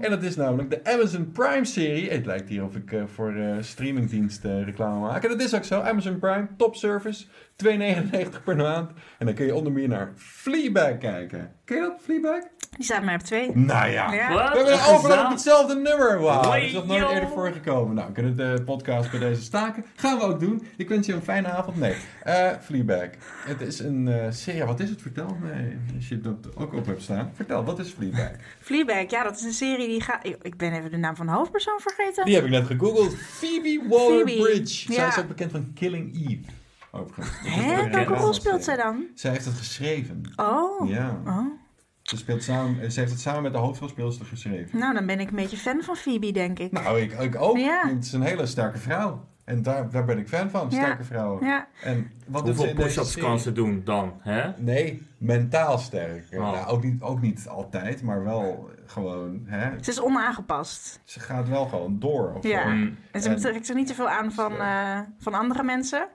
En dat is namelijk de Amazon Prime serie. Het lijkt hier of ik eh, voor eh streamingdiensten reclame maak. En dat is ook zo. Amazon Prime, top service, 2,99 per maand. En dan kun je onder meer naar Fleabag kijken. Ken je dat, Fleabag? Die staat mij op twee. Nou ja. We hebben overal op hetzelfde nummer. Wauw, dat is nog nooit Yo. eerder voorgekomen. Nou, we kunnen de podcast bij deze staken. Gaan we ook doen. Ik wens je een fijne avond. Nee, Eh Fleabag. Het is een eh, serie. Wat is het? Vertel. Nee, als je dat ook op hebt staan. Vertel, wat is Fleabag? Fleabag, ja, dat is een serie die gaat... Ik ben even de naam van de hoofdpersoon vergeten. Die heb ik net gegoogeld. Phoebe Waller-Bridge. Zij ja. is ook bekend van Killing Eve. Overigens. Hè? een Welke rol speelt zij dan? Zij heeft het geschreven. Oh. Ja. oh. Ze, speelt samen, ze heeft het samen met de hoofdrolspeelster geschreven. Nou, dan ben ik een beetje fan van Phoebe, denk ik. Nou, ik, ik ook. Ja. Het is een hele sterke vrouw. En daar, daar ben ik fan van, Ja. sterke vrouwen. Ja. En wat doet ze Hoeveel in deze push-ups kan ze doen dan? Hè? Nee, mentaal sterk. Oh. Nou, ook, niet, ook niet altijd, maar wel gewoon... Hè, Ze is onaangepast. ze gaat wel gewoon door. Of Ja. Mm. En ze En- trekt zich niet te veel aan van, eh, van andere mensen.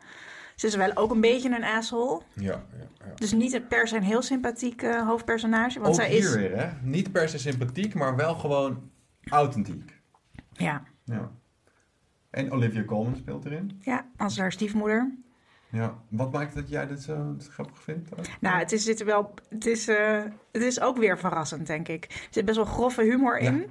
Ze is wel ook een beetje een asshole. Ja, ja, ja. Dus niet per se een heel sympathiek eh, hoofdpersonage. Want Ook zij hier is. weer, hè? Niet per se sympathiek, maar wel gewoon authentiek. Ja, Ja. En Olivia Colman speelt erin. ja, als haar stiefmoeder. Ja. Wat maakt dat jij dit zo grappig vindt? Nou, het is, er wel, het, is, eh, het is ook weer verrassend, denk ik. Er zit best wel grove humor in.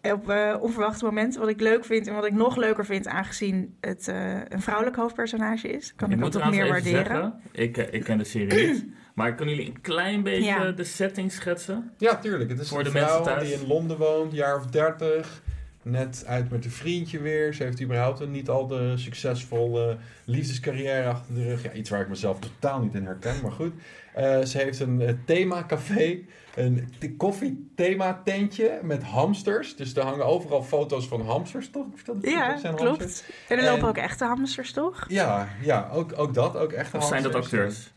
Ja. Op eh, onverwachte momenten. Wat ik leuk vind en wat ik nog leuker vind, aangezien het eh, een vrouwelijk hoofdpersonage is, kan ik, ik dat toch meer waarderen. zeggen, ik, ik ken de serie niet. Maar kunnen jullie een klein beetje Ja. de setting schetsen? Ja, tuurlijk. Het is Voor een de vrouw mensen thuis. die in Londen woont, jaar of 30. Net uit met een vriendje weer. Ze heeft überhaupt een niet al te succesvolle liefdescarrière achter de rug. Ja, iets waar ik mezelf totaal niet in herken, maar goed. Eh, ze heeft een eh, themacafé, een koffiethema-tentje met hamsters. Dus er hangen overal foto's van hamsters, toch? Ja, dat hamsters. klopt. En er En- lopen ook echte hamsters, toch? Ja, ja ook, ook dat. Ook echte Of zijn dat hamsters. acteurs?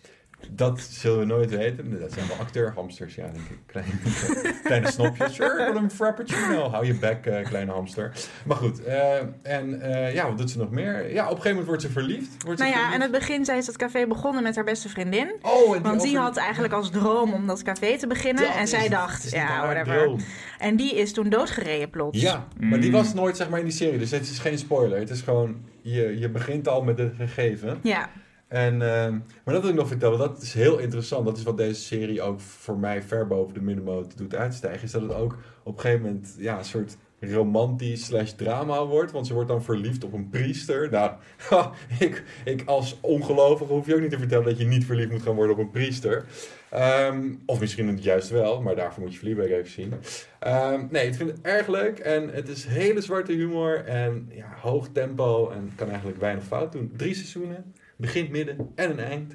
Dat zullen we nooit weten. Dat zijn wel acteurhamsters, ja, denk ik. Kleine, kleine snopjes. Sure, wil een frappuccino. Hou je bek, eh, kleine hamster. Maar goed, eh, en eh, ja, wat doet ze nog meer? Ja, op een gegeven moment wordt ze verliefd. Wordt ze Nou ja, verliefd. in het begin zij is dat café begonnen met haar beste vriendin. Oh, en Want die over- had eigenlijk als droom om dat café te beginnen. Dat en is- zij dacht, ja, whatever. droom. En die is toen doodgereden plots. Ja, maar die Mm. was nooit zeg maar in die serie. Dus het is geen spoiler. Het is gewoon, je, je begint al met het gegeven. Ja, En, ehm, maar dat wil ik nog vertellen, dat is heel interessant. Dat is wat deze serie ook voor mij ver boven de middenmoot doet uitstijgen. Is dat het ook op een gegeven moment ja, een soort romantisch slash drama wordt. Want ze wordt dan verliefd op een priester. Nou, ik, ik als ongelovige hoef je ook niet te vertellen dat je niet verliefd moet gaan worden op een priester. Ehm, of misschien het juist wel, maar daarvoor moet je Fleabag even zien. Ehm, nee, ik vind het erg leuk en het is hele zwarte humor en ja, hoog tempo en kan eigenlijk weinig fout doen. Drie seizoenen, begin, midden en een eind.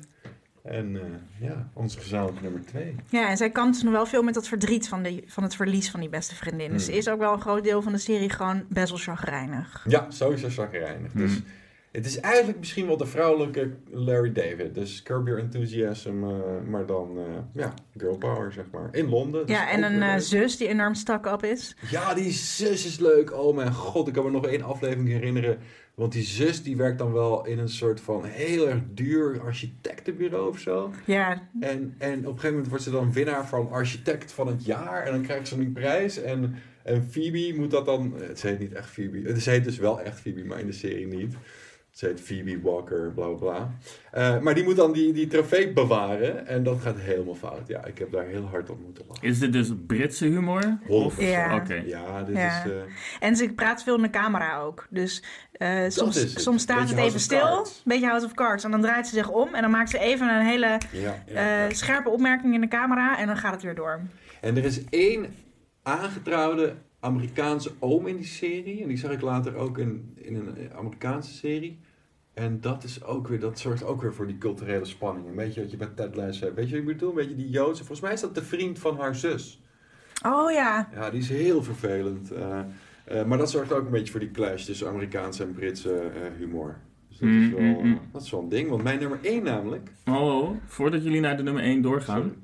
En eh, ja, onze gezamenlijke nummer twee. ja en zij kan dus nog wel veel met dat verdriet van, de, van het verlies van die beste vriendin. Dus Hmm. ze is ook wel een groot deel van de serie gewoon best wel chagrijnig. Ja, sowieso zagrijnig. Dus Hmm. het is eigenlijk misschien wel de vrouwelijke Larry David. Dus Curb Your Enthusiasm, eh, maar dan eh, ja, girl power zeg maar. In Londen. Dus Ja, en een zus die enorm stak-up is. Ja, die zus is leuk. Oh mijn god, ik kan me nog één aflevering herinneren. Want die zus die werkt dan wel in een soort van heel erg duur architectenbureau of zo. Ja, En, en op een gegeven moment wordt ze dan winnaar van architect van het jaar. En dan krijgt ze een prijs. En, en Phoebe moet dat dan... Het heet niet echt Phoebe. Het heet dus wel echt Phoebe, maar in de serie niet. Ze heet Phoebe Walker, bla bla bla. Eh, maar die moet dan die, die trofee bewaren. En dat gaat helemaal fout. Ja, ik heb daar heel hard op moeten lachen. Is dit dus Britse humor? 100%. Ja. Oké. Ja, dit Ja. is... eh, en ze praat veel in de camera ook. Dus eh, soms, soms staat Beetje het even of stil, beetje House of Cards. En dan draait ze zich om en dan maakt ze even een hele ja, ja, eh, ja. scherpe opmerking in de camera en dan gaat het weer door. En er is één aangetrouwde Amerikaanse oom in die serie. En die zag ik later ook in, in een eh, Amerikaanse serie. En dat is ook weer, dat zorgt ook weer voor die culturele spanning. Een beetje wat je bij Ted Lasso hebt. Weet je wat ik bedoel? Een beetje die Joodse. Volgens mij is dat de vriend van haar zus. Oh ja, Ja, die is heel vervelend. Eh, eh, maar dat zorgt ook een beetje voor die clash tussen Amerikaanse en Britse eh, humor. Dus dat, is Mm, wel, mm, mm. eh, dat is wel een ding. Want mijn nummer 1 namelijk... Oh, voordat jullie naar de nummer 1 doorgaan. Sorry.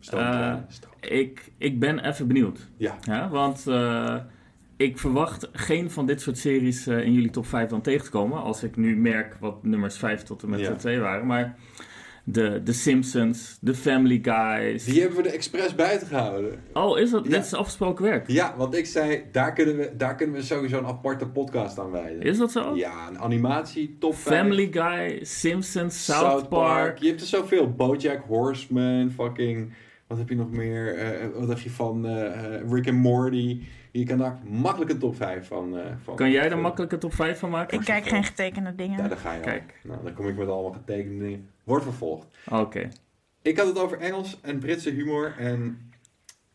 Stoom. Ik, ik ben even benieuwd. Ja. Ja, want eh, ik verwacht geen van dit soort series eh, in jullie top 5 dan tegen te komen. Als ik nu merk wat nummers 5 tot en met Ja. 2 waren. Maar de, de Simpsons, de Family Guys. Die hebben we er expres buiten gehouden. Oh, is dat? Ja. Dit is afgesproken werk. Ja, want ik zei, daar kunnen we, daar kunnen we sowieso een aparte podcast aan wijden. Is dat zo? Ja, een animatie, top 5. Family Guy, Simpsons, South, Park. Je hebt er zoveel. Bojack Horseman, fucking Wat heb je nog meer? Eh, wat dacht je van eh, eh, Rick en Morty? Je kan daar makkelijk een top 5 van. eh, van Kan jij er vullen. makkelijk een top 5 van maken? Ik kijk geen getekende dingen. Ja, daar ga je al. Kijk. Nou, dan kom ik met allemaal getekende dingen. Wordt vervolgd. Oké. Ik had het over Engels en Britse humor. En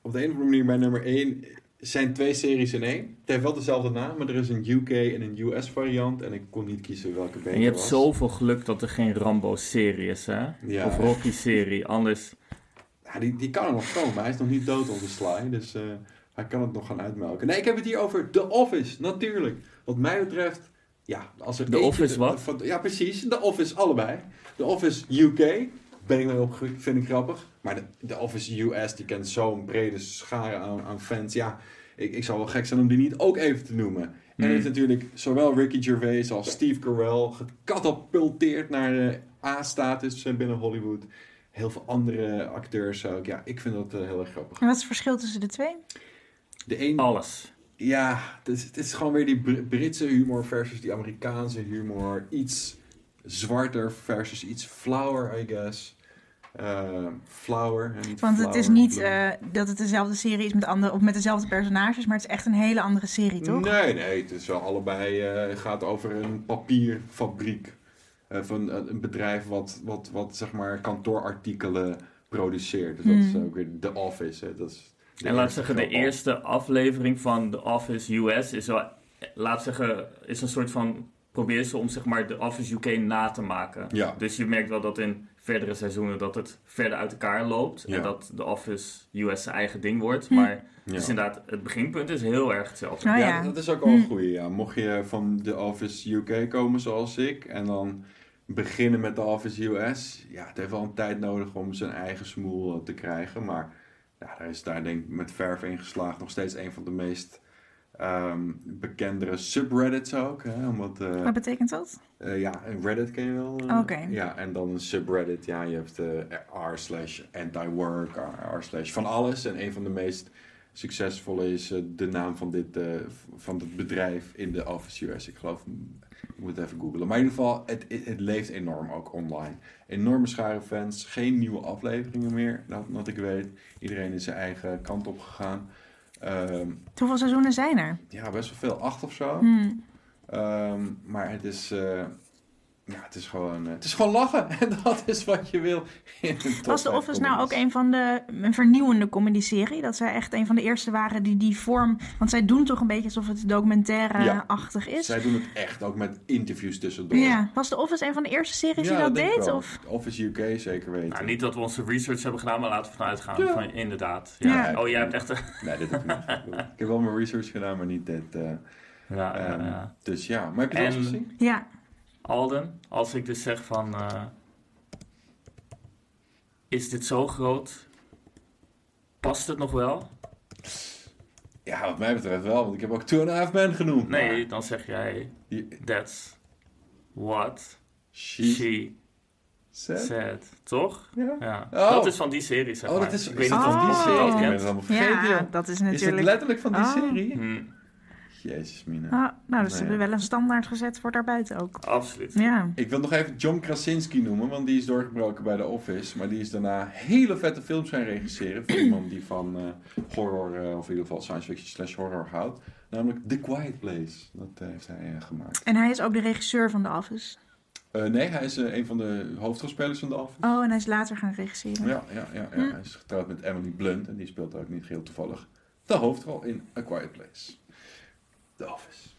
op de een of andere manier bij nummer 1 zijn twee series in één. Het heeft wel dezelfde naam, maar er is een UK en een US variant. En ik kon niet kiezen welke beter En je hebt was. zoveel geluk dat er geen Rambo-serie is, hè? Ja. Of Rocky-serie. Anders... Ja, die, die kan er nog komen, hij is nog niet dood onze Sly. Dus eh, hij kan het nog gaan uitmelken. Nee, ik heb het hier over The Office, natuurlijk. Wat mij betreft, ja, als er The Office wat? van- ja, precies. The Office, allebei. The Office UK, ben ik mee opgegroeid, vind ik grappig. Maar de, The Office US, die kent zo'n brede schare aan, aan fans. Ja, ik, ik zou wel gek zijn om die niet ook even te noemen. En Hmm. heeft natuurlijk zowel Ricky Gervais als Steve Carell gecatapulteerd naar de A-status binnen Hollywood. Heel veel andere acteurs ook. Ja, ik vind dat eh, heel erg grappig. En wat is het verschil tussen de twee? De een, Alles. ja, het is, het is gewoon weer die Br- Britse humor versus die Amerikaanse humor. Iets zwarter versus iets flauwer, I guess. Eh flauwer en niet Want het is flower, niet eh, dat het dezelfde serie is met, andere, of met dezelfde personages, maar het is echt een hele andere serie, toch? Nee, nee, het is wel allebei eh, gaat over een papierfabriek. Eh, van een, een bedrijf wat, wat, wat zeg maar kantoorartikelen produceert. Dus dat is Hmm. ook weer The Office. Hè. Dat is de En laat zeggen, de al. eerste aflevering van The Office US is wel... Laat zeggen, is een soort van... Probeer ze om zeg maar The Office UK na te maken. Ja. Dus je merkt wel dat in verdere seizoenen dat het verder uit elkaar loopt. Ja. En dat The Office US zijn eigen ding wordt. Hm. Maar Ja. dus inderdaad, het beginpunt is heel erg hetzelfde. Oh, ja, ja. dat is ook wel een Hm. goeie. Ja. Mocht je van The Office UK komen zoals ik en dan beginnen met The Office US, ja, het heeft wel een tijd nodig om zijn eigen smoel eh, te krijgen. Maar ja, daar is daar denk ik met verf in geslaagd nog steeds een van de meest ehm, bekendere subreddits ook. Hè? Omdat, eh, Wat betekent dat? eh, ja, een Reddit ken je wel. eh, Oké. Ja, en dan een subreddit. Ja, je hebt r slash anti-work, r r slash van alles. En een van de meest succesvolle is de naam van dit van het bedrijf in de Office US. Ik geloof, ik moet het even googlen. Maar in ieder geval, het, het, het leeft enorm ook online. Enorme schare fans, geen nieuwe afleveringen meer, dat, dat ik weet. Iedereen is zijn eigen kant op gegaan. Ehm, Hoeveel seizoenen zijn er? ja, best wel veel, acht of zo. Hm. Ehm, maar het is, eh, ja, het is gewoon, eh, het is gewoon lachen. En dat is wat je wil in Was The Office nou ook een van de een vernieuwende comedy-serie? Dat zij echt een van de eerste waren die die vorm... Want zij doen toch een beetje alsof het documentaire-achtig is? Zij doen het echt, ook met interviews tussendoor. Ja. Was The Office een van de eerste series die dat deed? Of? Office UK zeker weten. Nou, niet dat we onze research hebben gedaan, maar laten we vanuit gaan. Ja. Van, inderdaad. Ja. Ja. Oh, jij hebt echt... Nee, dit heb ik niet. ik heb wel mijn research gedaan, maar niet dit. eh, Ja, ja, ehm, ja. Dus ja, maar heb je het En- gezien? Ja. Alden, als ik dus zeg van... eh, is dit zo groot? Past het nog wel? Ja, wat mij betreft wel, want ik heb ook Two and a Half Men genoemd. Nee, dan zeg jij... That's what She, she said. said. Toch? Ja. Ja. Oh. Dat is van die serie, zeg Oh, maar. dat is, ik is weet niet of van die serie? dat Ik ben het kent. allemaal vergeten. Ja, joh. dat is Is het natuurlijk... letterlijk van die Oh. serie? Hm, Jezus, Mina. Ah, nou, dus ze hebben wel een standaard gezet voor daarbuiten ook. absoluut. Ja. Ik wil nog even John Krasinski noemen, want die is doorgebroken bij The Office. Maar die is daarna hele vette films gaan regisseren. Voor iemand die van eh, horror, eh, of in ieder geval science fiction slash horror houdt. Namelijk The Quiet Place. Dat eh, heeft hij gemaakt. En hij is ook de regisseur van The Office. Nee, hij is een van de hoofdrolspelers van The Office. Oh, en hij is later gaan regisseren. Ja, ja, ja, ja. Hm. hij is getrouwd met Emily Blunt. En die speelt ook niet geheel toevallig de hoofdrol in A Quiet Place. The Office.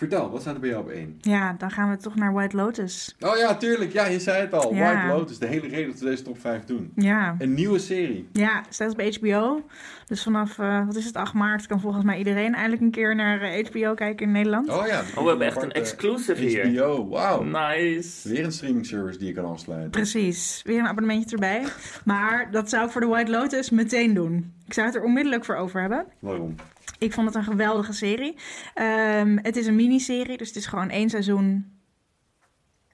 Vertel, wat staat er bij jou op één? Ja, dan gaan we toch naar White Lotus. Oh ja, tuurlijk. Ja, je zei het al. Ja. White Lotus. De hele reden dat we deze top 5 doen. Ja. Een nieuwe serie. Ja, staat op HBO. Dus vanaf, eh, wat is het, 8 maart kan volgens mij iedereen eindelijk een keer naar eh, HBO kijken in Nederland. Oh ja. Oh, we hebben echt een exclusive hier. HBO, wauw. Nice. Weer een streaming service die je kan afsluiten. Precies, weer een abonnementje erbij. Maar dat zou ik voor de White Lotus meteen doen. Ik zou het er onmiddellijk voor over hebben. Waarom? Ik vond het een geweldige serie. Ehm, het is een miniserie, dus het is gewoon één seizoen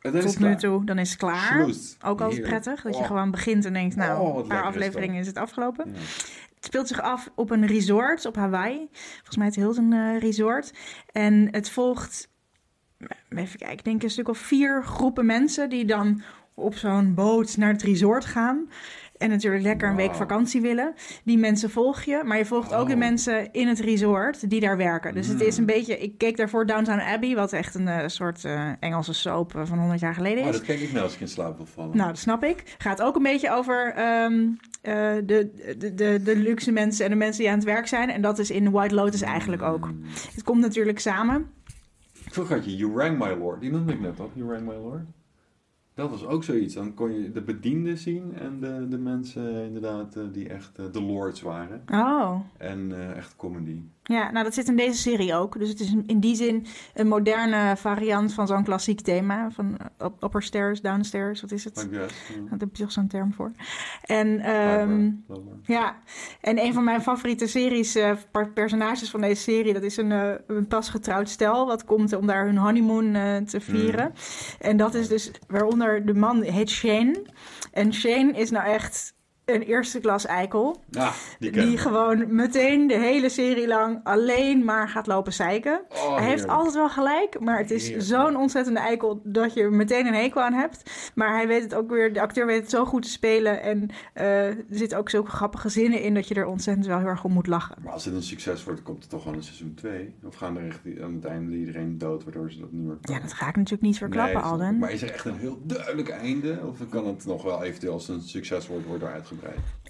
tot nu toe. Dan is het klaar. Schloes. Ook altijd Heerlijk. prettig, dat je Oh. gewoon begint en denkt, nou, Oh, een paar afleveringen is het afgelopen. Ja. Het speelt zich af op een resort op Hawaii. Volgens mij het Hilton eh, Resort. En het volgt, even kijken, ik denk een stuk of vier groepen mensen die dan op zo'n boot naar het resort gaan. En natuurlijk lekker een week vakantie willen. Die mensen volg je. Maar je volgt ook de Oh. mensen in het resort die daar werken. Dus het is een Mm. beetje... Ik keek daarvoor Downtown Abbey. Wat echt een eh, soort eh, Engelse soap eh, van 100 jaar geleden Oh, is. dat kijk ik nou als ik in slaap wil vallen. Nou, dat snap ik. Gaat ook een beetje over ehm, eh, de, de, de, de luxe mensen en de mensen die aan het werk zijn. En dat is in White Lotus eigenlijk ook. Het komt natuurlijk samen. Vroeger had je You Rang My Lord. Die noemde ik net toch? You Rang My Lord. Dat was ook zoiets. Dan kon je de bedienden zien en de, de mensen inderdaad eh, die echt eh, de lords waren. Oh, En eh, echt comedy. Ja, nou dat zit in deze serie ook. Dus het is in die zin een moderne variant van zo'n klassiek thema. Van eh, up- upper stairs, downstairs, wat is het? Guess. ja. Daar heb je toch zo'n term voor. En ehm. Ja, en een van mijn favoriete series, eh, per- personages van deze serie, dat is een, eh, een pas getrouwd stel. Wat komt om daar hun honeymoon te vieren. En dat is dus, waaronder de man heet Shane. En Shane is nou echt een eerste klas eikel. Ah, die gewoon meteen de hele serie lang alleen maar gaat lopen zeiken. Oh, Hij heeft altijd wel gelijk, maar het is zo'n ontzettende eikel dat je er meteen een hekel aan hebt. Maar hij weet het ook weer, de acteur weet het zo goed te spelen. En eh, er zitten ook zulke grappige zinnen in dat je er ontzettend wel heel erg om moet lachen. Maar als het een succes wordt, komt het toch gewoon een seizoen 2? Of gaan er echt aan het einde iedereen dood, waardoor ze dat niet meer Ja, dat ga ik natuurlijk niet verklappen, Nee. Alden. Maar is er echt een heel duidelijk einde? Of kan het nog wel eventueel als een succes wordt, worden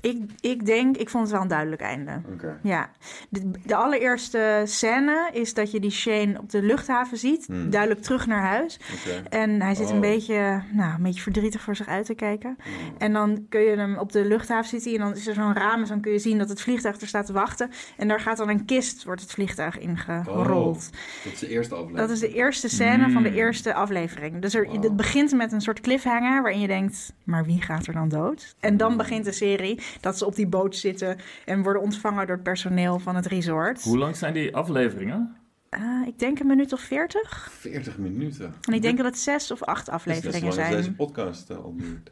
Ik, ik denk, ik vond het wel een duidelijk einde. Oké. Ja, de, de allereerste scène is dat je die Shane op de luchthaven ziet. Hmm. Duidelijk terug naar huis. Oké. En hij zit een, Oh. beetje, nou, een beetje verdrietig voor zich uit te kijken. Oh. En dan kun je hem op de luchthaven zitten en dan is er zo'n raam en dan kun je zien dat het vliegtuig er staat te wachten. En daar gaat dan een kist, wordt het vliegtuig ingerold. Dat is de eerste aflevering. Dat is de eerste scène van de Mm. eerste aflevering. Dus er, Wow. het begint met een soort cliffhanger waarin je denkt, maar wie gaat er dan dood? En dan begint de serie dat ze op die boot zitten en worden ontvangen door het personeel van het resort. Hoe lang zijn die afleveringen? Ah, ik denk een minuut of veertig. 40 minuten. En ik denk dat het zes of acht Dat is afleveringen zo lang als zijn. deze podcast eh, al duurt.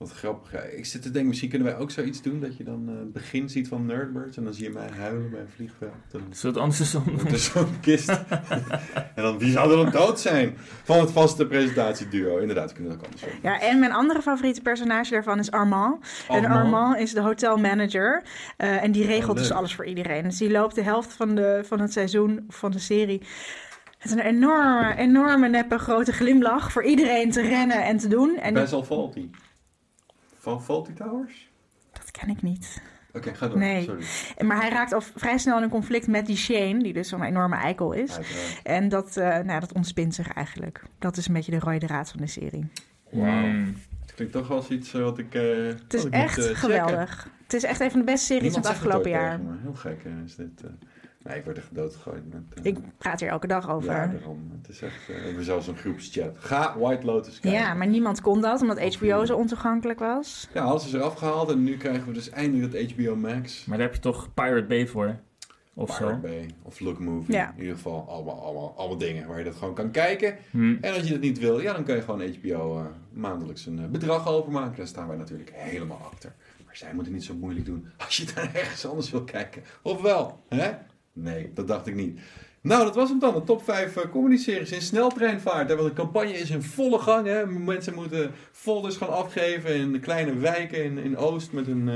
Wat grappig. Ja, ik zit te denken, misschien kunnen wij ook zoiets doen. Dat je dan eh, het begin ziet van Nerdbirds. En dan zie je mij huilen bij een vliegveld. Dan Zullen het doen? er zo'n kist. en dan, wie zou er dan dood zijn? Van het vaste presentatieduo. Inderdaad, kunnen we dat ook anders doen. Ja, en mijn andere favoriete personage daarvan is Armand. En Armand? Armand is de hotelmanager. eh en die regelt Oh, dus leuk. alles voor iedereen. Dus die loopt de helft van, de, van het seizoen, van de serie... met een enorme, enorme neppe grote glimlach... voor iedereen te rennen en te doen. En die- Best wel faulty. Van Faulty Towers? dat ken ik niet. Oké, ga door. Nee. Sorry. Maar hij raakt al vrij snel in een conflict met die Shane... die dus zo'n enorme eikel is. Uiteraard. En dat, eh, nou, dat ontspint zich eigenlijk. Dat is een beetje de rode draad van de serie. Wauw. Mm. Het klinkt toch wel als iets eh, wat ik. eh Het is ik echt checken. geweldig. Het is echt een van de beste series Niemand van het afgelopen jaar. tegen. Heel gek is dit. Nee, ik word echt doodgegooid met... eh, Ik praat hier elke dag over. Ja, Ja, daarom. Het is echt... eh, we hebben zelfs een groepschat. Ga White Lotus kijken. maar niemand kon dat, omdat HBO zo ontoegankelijk was. Ja, alles is eraf gehaald en nu krijgen we dus eindelijk dat HBO Max. Maar daar heb je toch Pirate Bay voor? Of Pirate zo? Bay of Look Movie. Ja. In ieder geval allemaal, allemaal, allemaal dingen waar je dat gewoon kan kijken. Hm. En als je dat niet wil, ja, dan kun je gewoon HBO eh, maandelijks een bedrag overmaken. Daar staan wij natuurlijk helemaal achter. Maar zij moeten niet zo moeilijk doen als je daar ergens anders wil kijken. Of wel, hè? Nee, dat dacht ik niet. Nou, dat was hem dan. De top 5 uh, comedy-series in sneltreinvaart. Hè, Want de campagne is in volle gang. Hè. Mensen moeten folders gaan afgeven in de kleine wijken in, in Oost met een... eh,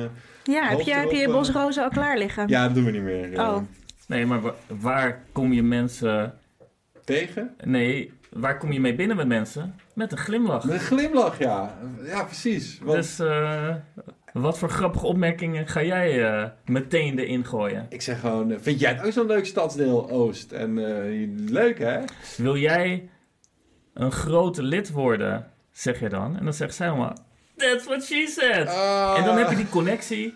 Ja, heb je, heb je je erop, bosrozen al klaar liggen? Ja, dat doen we niet meer. eh, Oh. Nee, maar wa- waar kom je mensen... Tegen? Nee, waar kom je mee binnen met mensen? Met een glimlach. Met een glimlach, ja. Ja, precies. Want Dus eh, wat voor grappige opmerkingen ga jij eh, meteen erin gooien? ik zeg gewoon, eh, vind jij het ook zo'n leuk stadsdeel Oost? En eh, leuk, hè? Wil jij een grote lid worden, zeg je dan? En dan zegt zij allemaal, that's what she said. Ah. En dan heb je die connectie,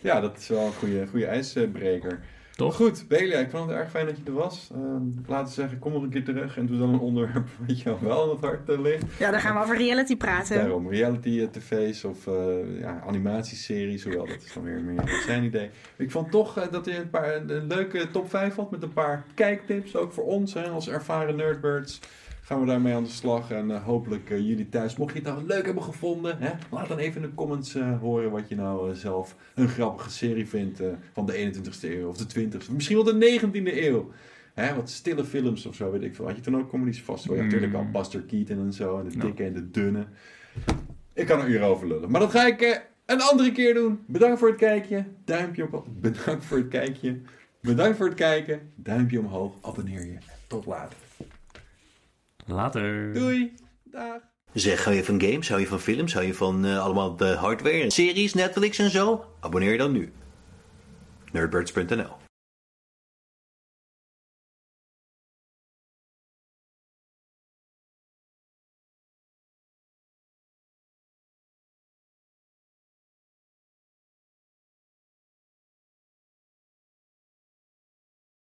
Ja, dat is wel een goede, goede ijsbreker. Toch? Goed, Belia, ik vond het erg fijn dat je er was. Ehm laten zeggen, kom nog een keer terug en doe dan een onderwerp wat jou wel aan het hart eh, ligt. Ja, dan gaan we over reality praten. Daarom, reality eh, tv's of eh, ja, animatieseries, hoewel dat is dan weer meer zijn idee. Ik vond toch dat je een paar een leuke top 5 had met een paar kijktips, ook voor ons hè, als ervaren nerdbirds. Gaan we daarmee aan de slag en eh, hopelijk eh, jullie thuis. Mocht je het nou leuk hebben gevonden, hè, laat dan even in de comments eh, horen wat je nou zelf een grappige serie vindt van de 21ste eeuw of de 20ste, misschien wel de 19e eeuw. Hè, wat stille films of zo, weet ik veel. Had je toen ook comedies vast? wel? Ja, Mm. natuurlijk al Buster Keaton en zo, en de dikke en de dunne. Ik kan er uren over lullen. Maar dat ga ik een andere keer doen. Bedankt voor het kijken. Duimpje omhoog. Bedankt voor het kijken. Bedankt voor het kijken. Duimpje omhoog. Abonneer je. Tot later. Later. Doei. Dag. Zeg, hou je van games, hou je van films, hou je van eh, allemaal de hardware, series, Netflix en zo? Abonneer je dan nu. Nerdbirds.nl